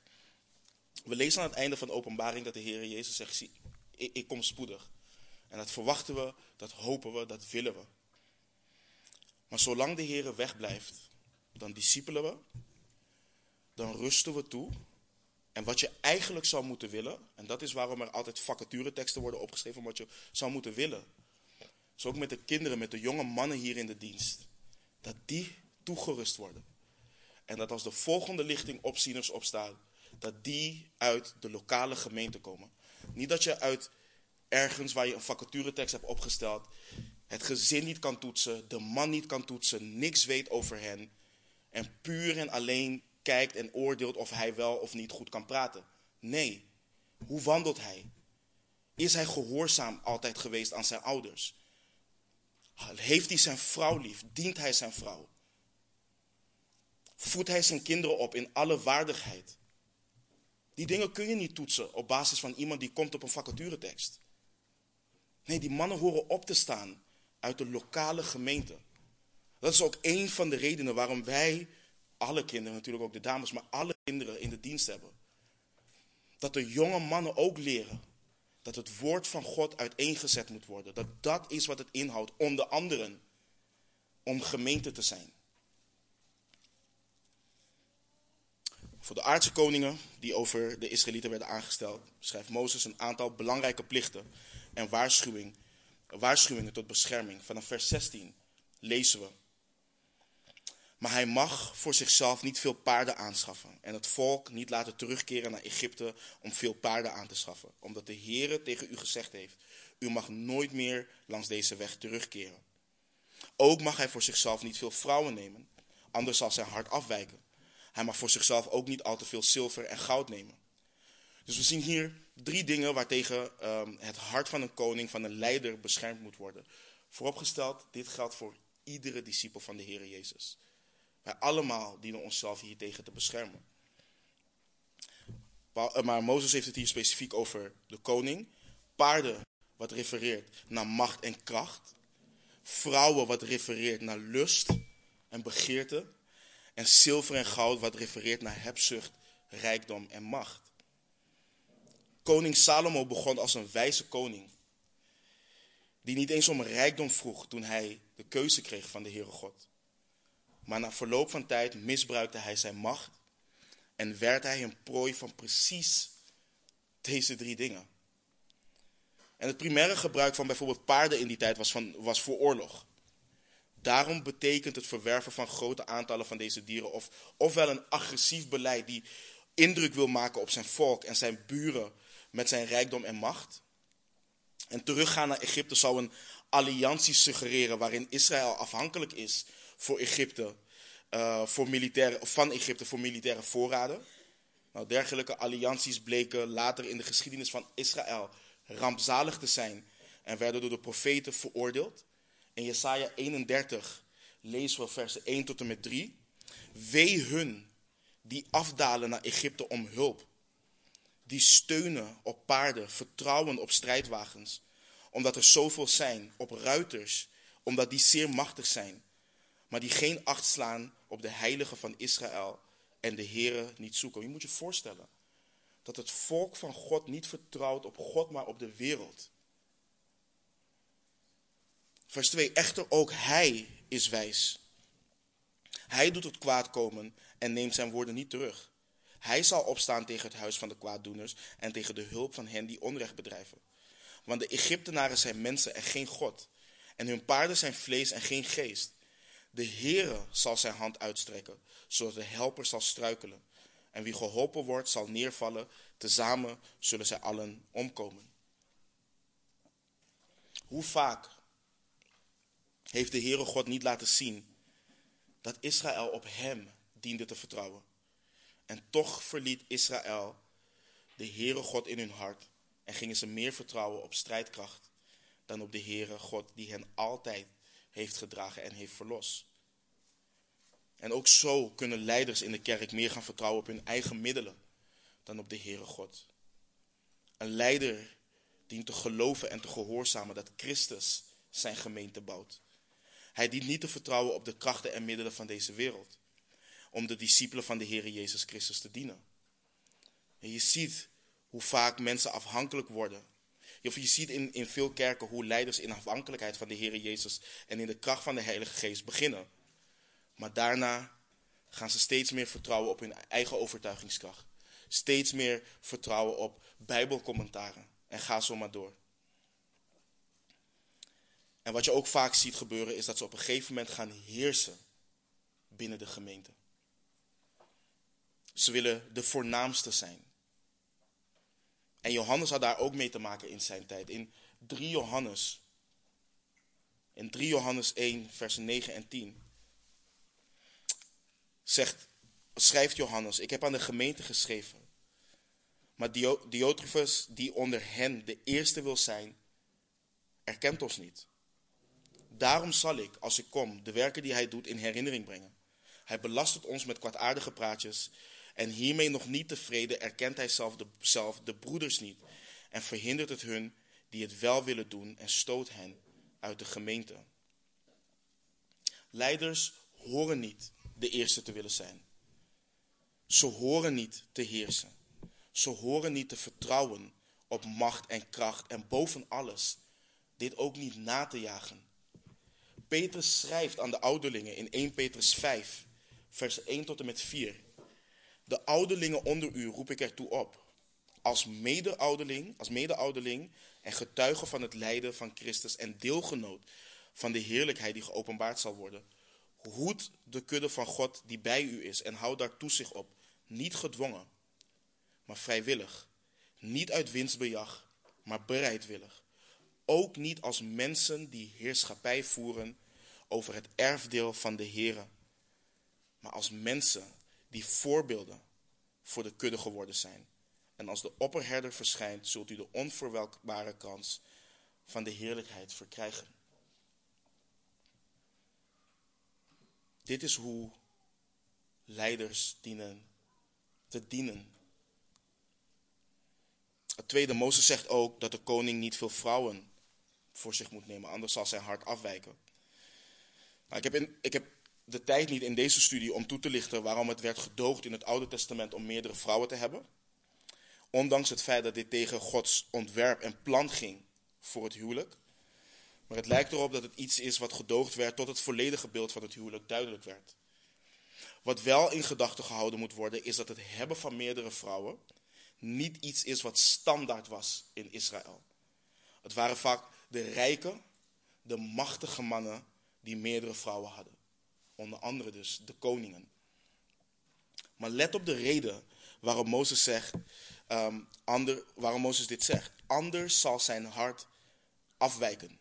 we lezen aan het einde van de openbaring dat de Heer Jezus zegt, ik, ik kom spoedig. En dat verwachten we, dat hopen we, dat willen we. Maar zolang de Heer wegblijft, dan discipelen we, dan rusten we toe. En wat je eigenlijk zou moeten willen, en dat is waarom er altijd vacatureteksten worden opgeschreven, wat je zou moeten willen. Zo ook met de kinderen, met de jonge mannen hier in de dienst. Dat die toegerust worden. En dat als de volgende lichting opzieners opstaan, dat die uit de lokale gemeente komen. Niet dat je uit ergens waar je een vacaturetekst hebt opgesteld, het gezin niet kan toetsen, de man niet kan toetsen, niks weet over hen. En puur en alleen kijkt en oordeelt of hij wel of niet goed kan praten. Nee. Hoe wandelt hij? Is hij gehoorzaam altijd geweest aan zijn ouders? Heeft hij zijn vrouw lief? Dient hij zijn vrouw? Voedt hij zijn kinderen op in alle waardigheid? Die dingen kun je niet toetsen op basis van iemand die komt op een vacaturetekst. Nee, die mannen horen op te staan uit de lokale gemeente. Dat is ook een van de redenen waarom wij, alle kinderen, natuurlijk ook de dames, maar alle kinderen in de dienst hebben. Dat de jonge mannen ook leren dat het woord van God uiteengezet moet worden. Dat dat is wat het inhoudt, onder anderen om gemeente te zijn. Voor de aardse koningen die over de Israëlieten werden aangesteld, schrijft Mozes een aantal belangrijke plichten en waarschuwing, waarschuwingen tot bescherming. Vanaf vers 16 lezen we. Maar hij mag voor zichzelf niet veel paarden aanschaffen en het volk niet laten terugkeren naar Egypte om veel paarden aan te schaffen, omdat de Heere tegen u gezegd heeft, u mag nooit meer langs deze weg terugkeren. Ook mag hij voor zichzelf niet veel vrouwen nemen, anders zal zijn hart afwijken. Hij mag voor zichzelf ook niet al te veel zilver en goud nemen. Dus we zien hier drie dingen waartegen um, het hart van een koning, van een leider beschermd moet worden. Vooropgesteld, dit geldt voor iedere discipel van de Heer Jezus. Wij allemaal dienen onszelf hier tegen te beschermen. Eh, maar Mozes heeft het hier specifiek over de koning. Paarden, wat refereert naar macht en kracht. Vrouwen, wat refereert naar lust en begeerte. En zilver en goud, wat refereert naar hebzucht, rijkdom en macht. Koning Salomo begon als een wijze koning. Die niet eens om rijkdom vroeg toen hij de keuze kreeg van de Heere God. Maar na verloop van tijd misbruikte hij zijn macht en werd hij een prooi van precies deze drie dingen. En het primaire gebruik van bijvoorbeeld paarden in die tijd was, van, was voor oorlog. Daarom betekent het verwerven van grote aantallen van deze dieren of, ofwel een agressief beleid die indruk wil maken op zijn volk en zijn buren met zijn rijkdom en macht. En teruggaan naar Egypte zou een alliantie suggereren waarin Israël afhankelijk is voor Egypte, uh, voor militaire, van Egypte voor militaire voorraden. Nou, dergelijke allianties bleken later in de geschiedenis van Israël rampzalig te zijn en werden door de profeten veroordeeld In Jesaja 31 lezen we versen 1 tot en met 3. Wee hun die afdalen naar Egypte om hulp. Die steunen op paarden, vertrouwen op strijdwagens. Omdat er zoveel zijn, op ruiters, omdat die zeer machtig zijn. Maar die geen acht slaan op de heilige van Israël en de Here niet zoeken. Je moet je voorstellen dat het volk van God niet vertrouwt op God, maar op de wereld. Vers 2. Echter ook hij is wijs. Hij doet het kwaad komen en neemt zijn woorden niet terug. Hij zal opstaan tegen het huis van de kwaaddoeners en tegen de hulp van hen die onrecht bedrijven. Want de Egyptenaren zijn mensen en geen God. En hun paarden zijn vlees en geen geest. De Heere zal zijn hand uitstrekken, zodat de helper zal struikelen. En wie geholpen wordt, zal neervallen. Tezamen zullen zij allen omkomen. Hoe vaak heeft de Heere God niet laten zien dat Israël op hem diende te vertrouwen? En toch verliet Israël de Heere God in hun hart en gingen ze meer vertrouwen op strijdkracht dan op de Heere God die hen altijd heeft gedragen en heeft verlost. En ook zo kunnen leiders in de kerk meer gaan vertrouwen op hun eigen middelen dan op de Heere God. Een leider dient te geloven en te gehoorzamen dat Christus zijn gemeente bouwt. Hij dient niet te vertrouwen op de krachten en middelen van deze wereld, om de discipelen van de Heere Jezus Christus te dienen. En je ziet hoe vaak mensen afhankelijk worden. Je ziet in, in veel kerken hoe leiders in afhankelijkheid van de Heere Jezus en in de kracht van de Heilige Geest beginnen. Maar daarna gaan ze steeds meer vertrouwen op hun eigen overtuigingskracht. Steeds meer vertrouwen op bijbelcommentaren. En ga zo maar door. En wat je ook vaak ziet gebeuren is dat ze op een gegeven moment gaan heersen binnen de gemeente. Ze willen de voornaamste zijn. En Johannes had daar ook mee te maken in zijn tijd. In 3 Johannes, in 3 Johannes 1, vers 9 en 10 zegt, schrijft Johannes, ik heb aan de gemeente geschreven. Maar Diotrephes, die onder hen de eerste wil zijn, erkent ons niet. Daarom zal ik, als ik kom, de werken die hij doet in herinnering brengen. Hij belastert ons met kwaadaardige praatjes en hiermee nog niet tevreden erkent hij zelf de, zelf de broeders niet en verhindert het hun die het wel willen doen en stoot hen uit de gemeente. Leiders horen niet de eerste te willen zijn. Ze horen niet te heersen. Ze horen niet te vertrouwen op macht en kracht en boven alles dit ook niet na te jagen. Petrus schrijft aan de ouderlingen in 1 Petrus 5, vers 1 tot en met 4. De ouderlingen onder u roep ik ertoe op. Als mede-ouderling, als mede-ouderling en getuige van het lijden van Christus en deelgenoot van de heerlijkheid die geopenbaard zal worden Hoed de kudde van God die bij u is en houd daar toezicht op. Niet gedwongen, maar vrijwillig. Niet uit winstbejag, maar bereidwillig. Ook niet als mensen die heerschappij voeren over het erfdeel van de Here, maar als mensen die voorbeelden voor de kudde geworden zijn. En als de opperherder verschijnt, zult u de onverwelkbare kans van de heerlijkheid verkrijgen. Dit is hoe leiders dienen te dienen. Het tweede, Mozes zegt ook dat de koning niet veel vrouwen voor zich moet nemen, anders zal zijn hart afwijken. Nou, ik, heb in, ik heb de tijd niet in deze studie om toe te lichten waarom het werd gedoogd in het Oude Testament om meerdere vrouwen te hebben. Ondanks het feit dat dit tegen Gods ontwerp en plan ging voor het huwelijk. Maar het lijkt erop dat het iets is wat gedoogd werd tot het volledige beeld van het huwelijk duidelijk werd. Wat wel in gedachten gehouden moet worden, is dat het hebben van meerdere vrouwen niet iets is wat standaard was in Israël. Het waren vaak de rijke, de machtige mannen die meerdere vrouwen hadden. Onder andere dus de koningen. Maar let op de reden waarom Mozes, zegt, um, ander, waarom Mozes dit zegt. Anders zal zijn hart afwijken.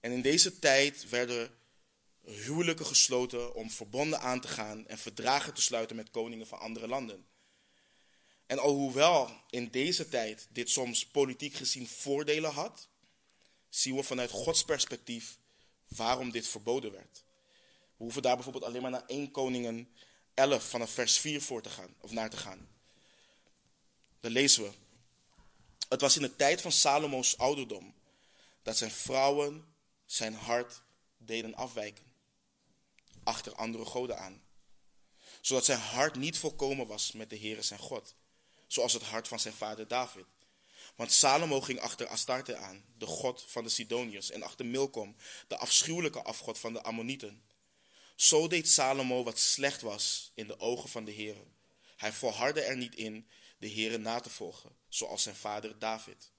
En in deze tijd werden huwelijken gesloten om verbonden aan te gaan en verdragen te sluiten met koningen van andere landen. En alhoewel in deze tijd dit soms politiek gezien voordelen had, zien we vanuit Gods perspectief waarom dit verboden werd. We hoeven daar bijvoorbeeld alleen maar naar 1 Koningen 11 vanaf vers 4 voor te gaan, of naar te gaan. Dan lezen we. Het was in de tijd van Salomo's ouderdom dat zijn vrouwen zijn hart deden afwijken, achter andere goden aan. Zodat zijn hart niet volkomen was met de Heere zijn God, zoals het hart van zijn vader David. Want Salomo ging achter Astarte aan, de god van de Sidoniërs, en achter Milkom, de afschuwelijke afgod van de Ammonieten. Zo deed Salomo wat slecht was in de ogen van de Heere. Hij volhardde er niet in de Heere na te volgen, zoals zijn vader David.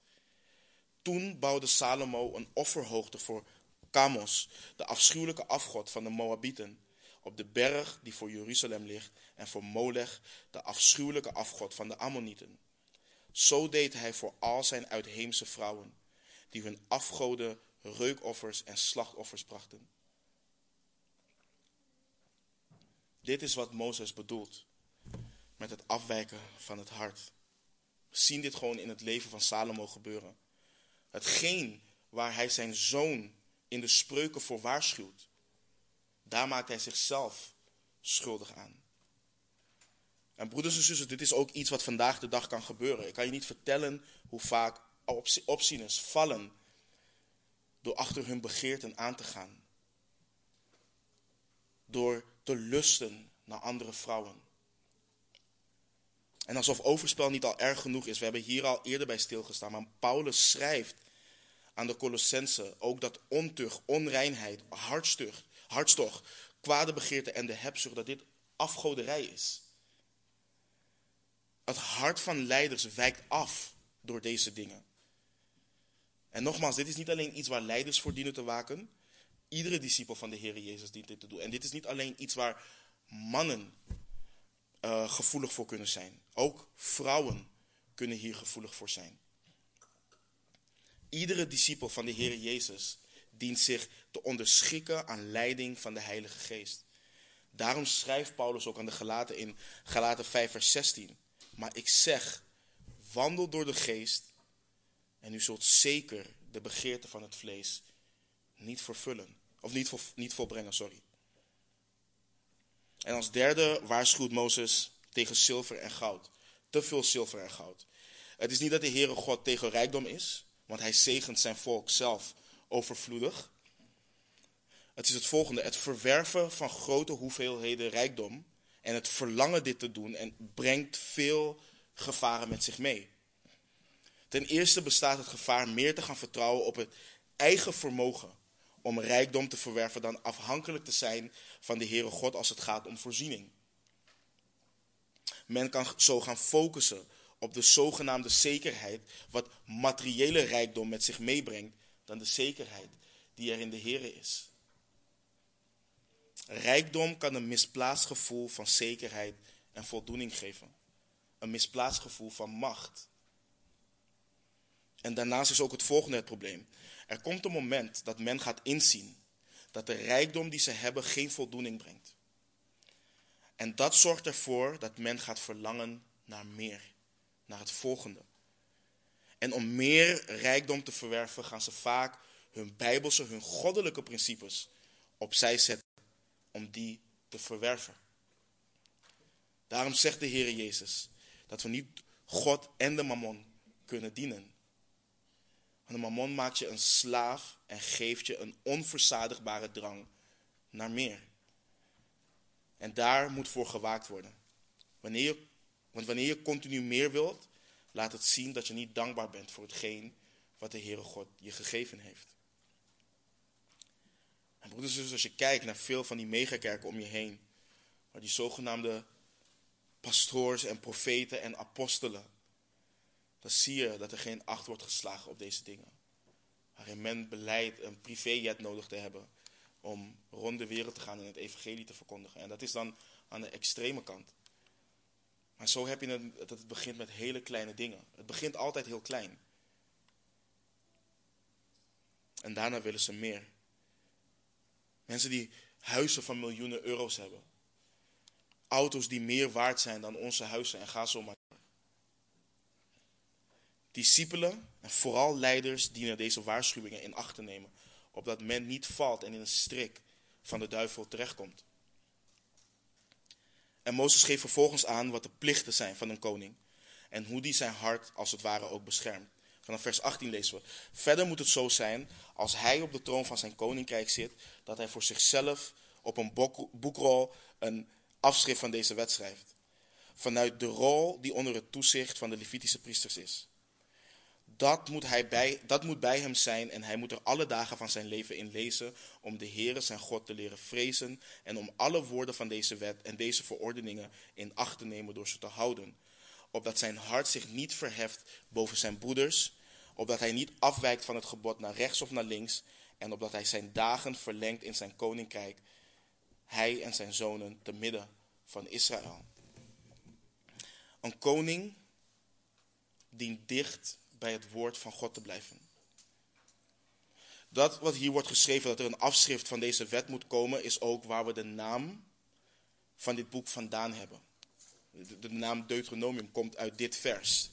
Toen bouwde Salomo een offerhoogte voor Kamos, de afschuwelijke afgod van de Moabieten, op de berg die voor Jeruzalem ligt, en voor Molech, de afschuwelijke afgod van de Ammonieten. Zo deed hij voor al zijn uitheemse vrouwen, die hun afgoden reukoffers en slachtoffers brachten. Dit is wat Mozes bedoelt met het afwijken van het hart. We zien dit gewoon in het leven van Salomo gebeuren. Hetgeen waar hij zijn zoon in de spreuken voor waarschuwt, daar maakt hij zichzelf schuldig aan. En broeders en zussen, dit is ook iets wat vandaag de dag kan gebeuren. Ik kan je niet vertellen hoe vaak opzieners vallen door achter hun begeerten aan te gaan. Door te lusten naar andere vrouwen. En alsof overspel niet al erg genoeg is, we hebben hier al eerder bij stilgestaan, maar Paulus schrijft aan de Colossense ook dat ontucht, onreinheid, hartstocht, hartstocht, kwade begeerte en de hebzucht, dat dit afgoderij is. Het hart van leiders wijkt af door deze dingen. En nogmaals, dit is niet alleen iets waar leiders voor dienen te waken. Iedere discipel van de Heer Jezus dient dit te doen. En dit is niet alleen iets waar mannen uh, gevoelig voor kunnen zijn. Ook vrouwen kunnen hier gevoelig voor zijn. Iedere discipel van de Heer Jezus dient zich te onderschikken aan leiding van de Heilige Geest. Daarom schrijft Paulus ook aan de Galaten in Galaten 5 vers 16. Maar ik zeg, wandel door de geest en u zult zeker de begeerte van het vlees niet vervullen. Of niet, niet volbrengen, sorry. En als derde waarschuwt Mozes tegen zilver en goud. Te veel zilver en goud. Het is niet dat de Heere God tegen rijkdom is, want hij zegent zijn volk zelf overvloedig. Het is het volgende: het verwerven van grote hoeveelheden rijkdom en het verlangen dit te doen en brengt veel gevaren met zich mee. Ten eerste bestaat het gevaar meer te gaan vertrouwen op het eigen vermogen om rijkdom te verwerven dan afhankelijk te zijn van de Heere God als het gaat om voorziening. Men kan zo gaan focussen op de zogenaamde zekerheid, wat materiële rijkdom met zich meebrengt, dan de zekerheid die er in de Heere is. Rijkdom kan een misplaatst gevoel van zekerheid en voldoening geven. Een misplaatst gevoel van macht. En daarnaast is ook het volgende het probleem. Er komt een moment dat men gaat inzien dat de rijkdom die ze hebben geen voldoening brengt. En dat zorgt ervoor dat men gaat verlangen naar meer, naar het volgende. En om meer rijkdom te verwerven gaan ze vaak hun bijbelse, hun goddelijke principes opzij zetten om die te verwerven. Daarom zegt de Heer Jezus dat we niet God en de mammon kunnen dienen. Want de mammon maakt je een slaaf en geeft je een onverzadigbare drang naar meer. En daar moet voor gewaakt worden. Wanneer je, want wanneer je continu meer wilt, laat het zien dat je niet dankbaar bent voor hetgeen wat de Heere God je gegeven heeft. En broeders en als je kijkt naar veel van die megakerken om je heen, waar die zogenaamde pastoors en profeten en apostelen, dan zie je dat er geen acht wordt geslagen op deze dingen. Waarin men beleidt een privéjet nodig te hebben om rond de wereld te gaan en het evangelie te verkondigen. En dat is dan aan de extreme kant. Maar zo heb je het, dat het begint met hele kleine dingen. Het begint altijd heel klein. En daarna willen ze meer. Mensen die huizen van miljoenen euro's hebben. Auto's die meer waard zijn dan onze huizen en ga zo maar. Discipelen en vooral leiders dienen deze waarschuwingen in acht te nemen, opdat men niet valt en in een strik van de duivel terechtkomt. En Mozes geeft vervolgens aan wat de plichten zijn van een koning en hoe die zijn hart als het ware ook beschermt. Vanaf vers 18 lezen we. Verder moet het zo zijn, als hij op de troon van zijn koninkrijk zit, dat hij voor zichzelf op een boekrol een afschrift van deze wet schrijft. Vanuit de rol die onder het toezicht van de Levitische priesters is. Dat moet, hij bij, dat moet bij hem zijn en hij moet er alle dagen van zijn leven in lezen om de Heere zijn God te leren vrezen en om alle woorden van deze wet en deze verordeningen in acht te nemen door ze te houden. Opdat zijn hart zich niet verheft boven zijn broeders, opdat hij niet afwijkt van het gebod naar rechts of naar links en opdat hij zijn dagen verlengt in zijn koninkrijk, hij en zijn zonen te midden van Israël. Een koning dient dicht bij het woord van God te blijven. Dat wat hier wordt geschreven, dat er een afschrift van deze wet moet komen, is ook waar we de naam van dit boek vandaan hebben. De, naam Deuteronomium komt uit dit vers.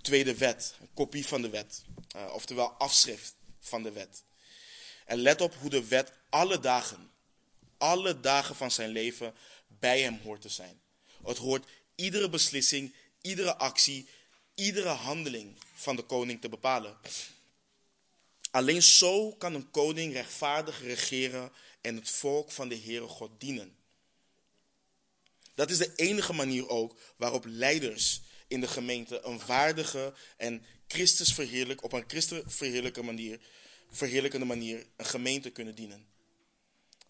Tweede wet, een kopie van de wet, uh, oftewel afschrift van de wet. En let op hoe de wet alle dagen, alle dagen van zijn leven bij hem hoort te zijn. Het hoort iedere beslissing, iedere actie, iedere handeling van de koning te bepalen. Alleen zo kan een koning rechtvaardig regeren en het volk van de Heere God dienen. Dat is de enige manier ook waarop leiders in de gemeente een waardige en Christus verheerlijk, op een Christus manier, verheerlijkende manier een gemeente kunnen dienen.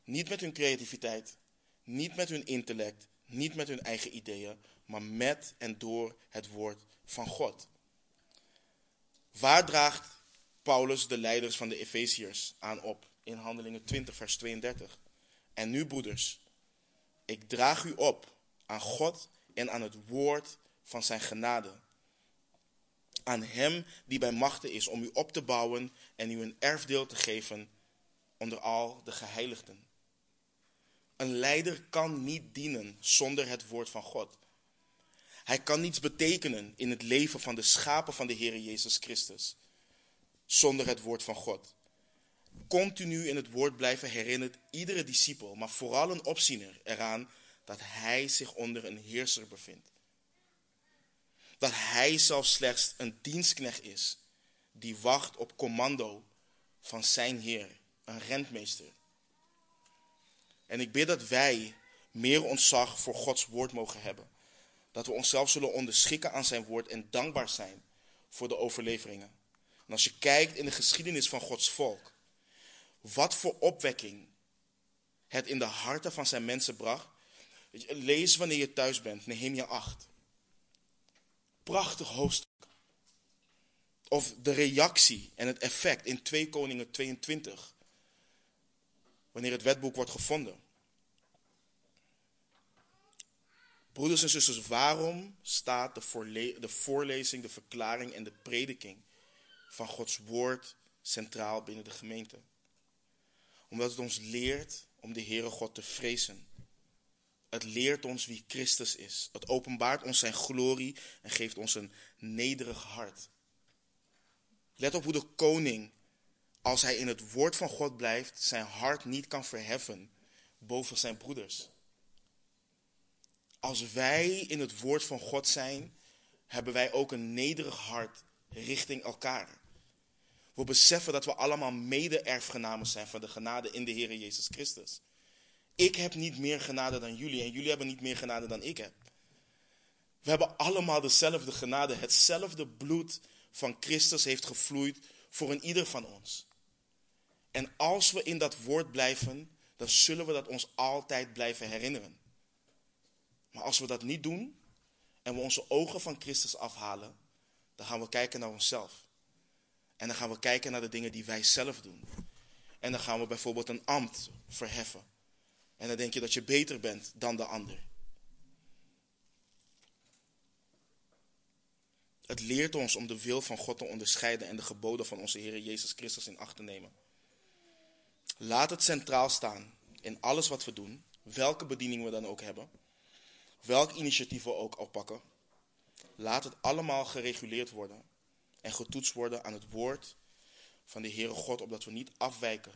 Niet met hun creativiteit, niet met hun intellect, niet met hun eigen ideeën, maar met en door het woord van God. Waar draagt Paulus de leiders van de Efeziërs aan op? In Handelingen 20, vers 32. En nu, broeders, ik draag u op aan God en aan het woord van zijn genade. Aan hem die bij machten is om u op te bouwen en u een erfdeel te geven onder al de geheiligden. Een leider kan niet dienen zonder het woord van God. Hij kan niets betekenen in het leven van de schapen van de Heer Jezus Christus zonder het woord van God. Continu in het woord blijven herinnert iedere discipel, maar vooral een opziener eraan dat hij zich onder een heerser bevindt. Dat hij zelf slechts een dienstknecht is die wacht op commando van zijn Heer, een rentmeester. En ik bid dat wij meer ontzag voor Gods woord mogen hebben. Dat we onszelf zullen onderschikken aan zijn woord en dankbaar zijn voor de overleveringen. En als je kijkt in de geschiedenis van Gods volk, wat voor opwekking het in de harten van zijn mensen bracht. lees wanneer je thuis bent, Nehemia 8. Prachtig hoofdstuk. Of de reactie en het effect in 2 Koningen 22. Wanneer het wetboek wordt gevonden. Broeders en zusters, waarom staat de, de voorlezing, de verklaring en de prediking van Gods woord centraal binnen de gemeente? Omdat het ons leert om de Heere God te vrezen. Het leert ons wie Christus is. Het openbaart ons zijn glorie en geeft ons een nederig hart. Let op hoe de koning, als hij in het woord van God blijft, zijn hart niet kan verheffen boven zijn broeders. Als wij in het woord van God zijn, hebben wij ook een nederig hart richting elkaar. We beseffen dat we allemaal mede-erfgenamen zijn van de genade in de Heer Jezus Christus. Ik heb niet meer genade dan jullie en jullie hebben niet meer genade dan ik heb. We hebben allemaal dezelfde genade. Hetzelfde bloed van Christus heeft gevloeid voor een ieder van ons. En als we in dat woord blijven, dan zullen we dat ons altijd blijven herinneren. Maar als we dat niet doen en we onze ogen van Christus afhalen, dan gaan we kijken naar onszelf. En dan gaan we kijken naar de dingen die wij zelf doen. En dan gaan we bijvoorbeeld een ambt verheffen. En dan denk je dat je beter bent dan de ander. Het leert ons om de wil van God te onderscheiden en de geboden van onze Heer Jezus Christus in acht te nemen. Laat het centraal staan in alles wat we doen, welke bediening we dan ook hebben, welk initiatief we ook oppakken. Laat het allemaal gereguleerd worden en getoetst worden aan het woord van de Heere God, opdat we niet afwijken.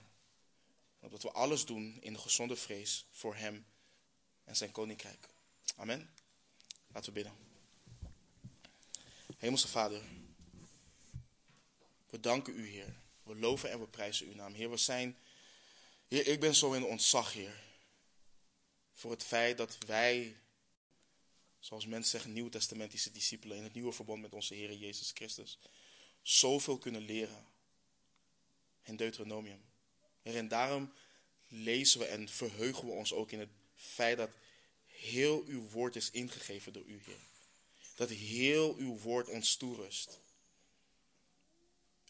Opdat we alles doen in de gezonde vrees voor Hem en zijn koninkrijk. Amen. Laten we bidden. Hemelse Vader, we danken U, Heer. We loven en we prijzen Uw naam. Heer, we zijn, Heer, ik ben zo in ontzag, Heer. Voor het feit dat wij, zoals mensen zeggen, nieuwtestamentische discipelen in het nieuwe verbond met onze Heer Jezus Christus, zoveel kunnen leren in Deuteronomium. En daarom lezen we en verheugen we ons ook in het feit dat heel uw woord is ingegeven door u, Heer. Dat heel uw woord ons toerust.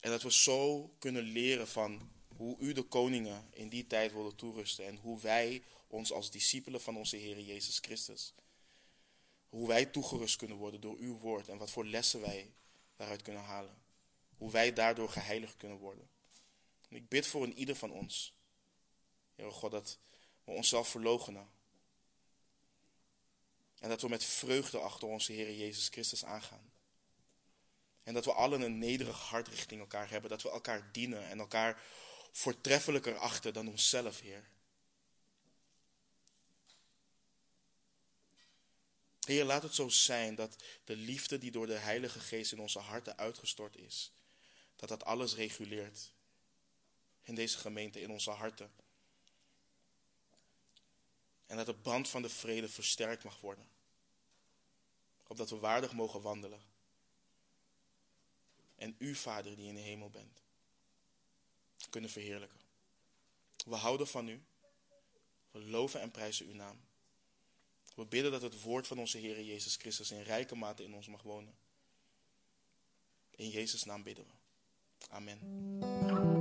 En dat we zo kunnen leren van hoe u de koningen in die tijd wilde toerusten. En hoe wij ons als discipelen van onze Heer Jezus Christus. Hoe wij toegerust kunnen worden door uw woord. En wat voor lessen wij daaruit kunnen halen. Hoe wij daardoor geheiligd kunnen worden. En ik bid voor een ieder van ons. Heer God, dat we onszelf verloochenen. En dat we met vreugde achter onze Heer Jezus Christus aangaan. En dat we allen een nederig hart richting elkaar hebben. Dat we elkaar dienen en elkaar voortreffelijker achten dan onszelf, Heer. Heer, laat het zo zijn dat de liefde die door de Heilige Geest in onze harten uitgestort is, dat dat alles reguleert in deze gemeente, in onze harten. En dat de band van de vrede versterkt mag worden. Opdat we waardig mogen wandelen. En u, Vader, die in de hemel bent, kunnen verheerlijken. We houden van u. We loven en prijzen uw naam. We bidden dat het woord van onze Heer Jezus Christus in rijke mate in ons mag wonen. In Jezus' naam bidden we. Amen.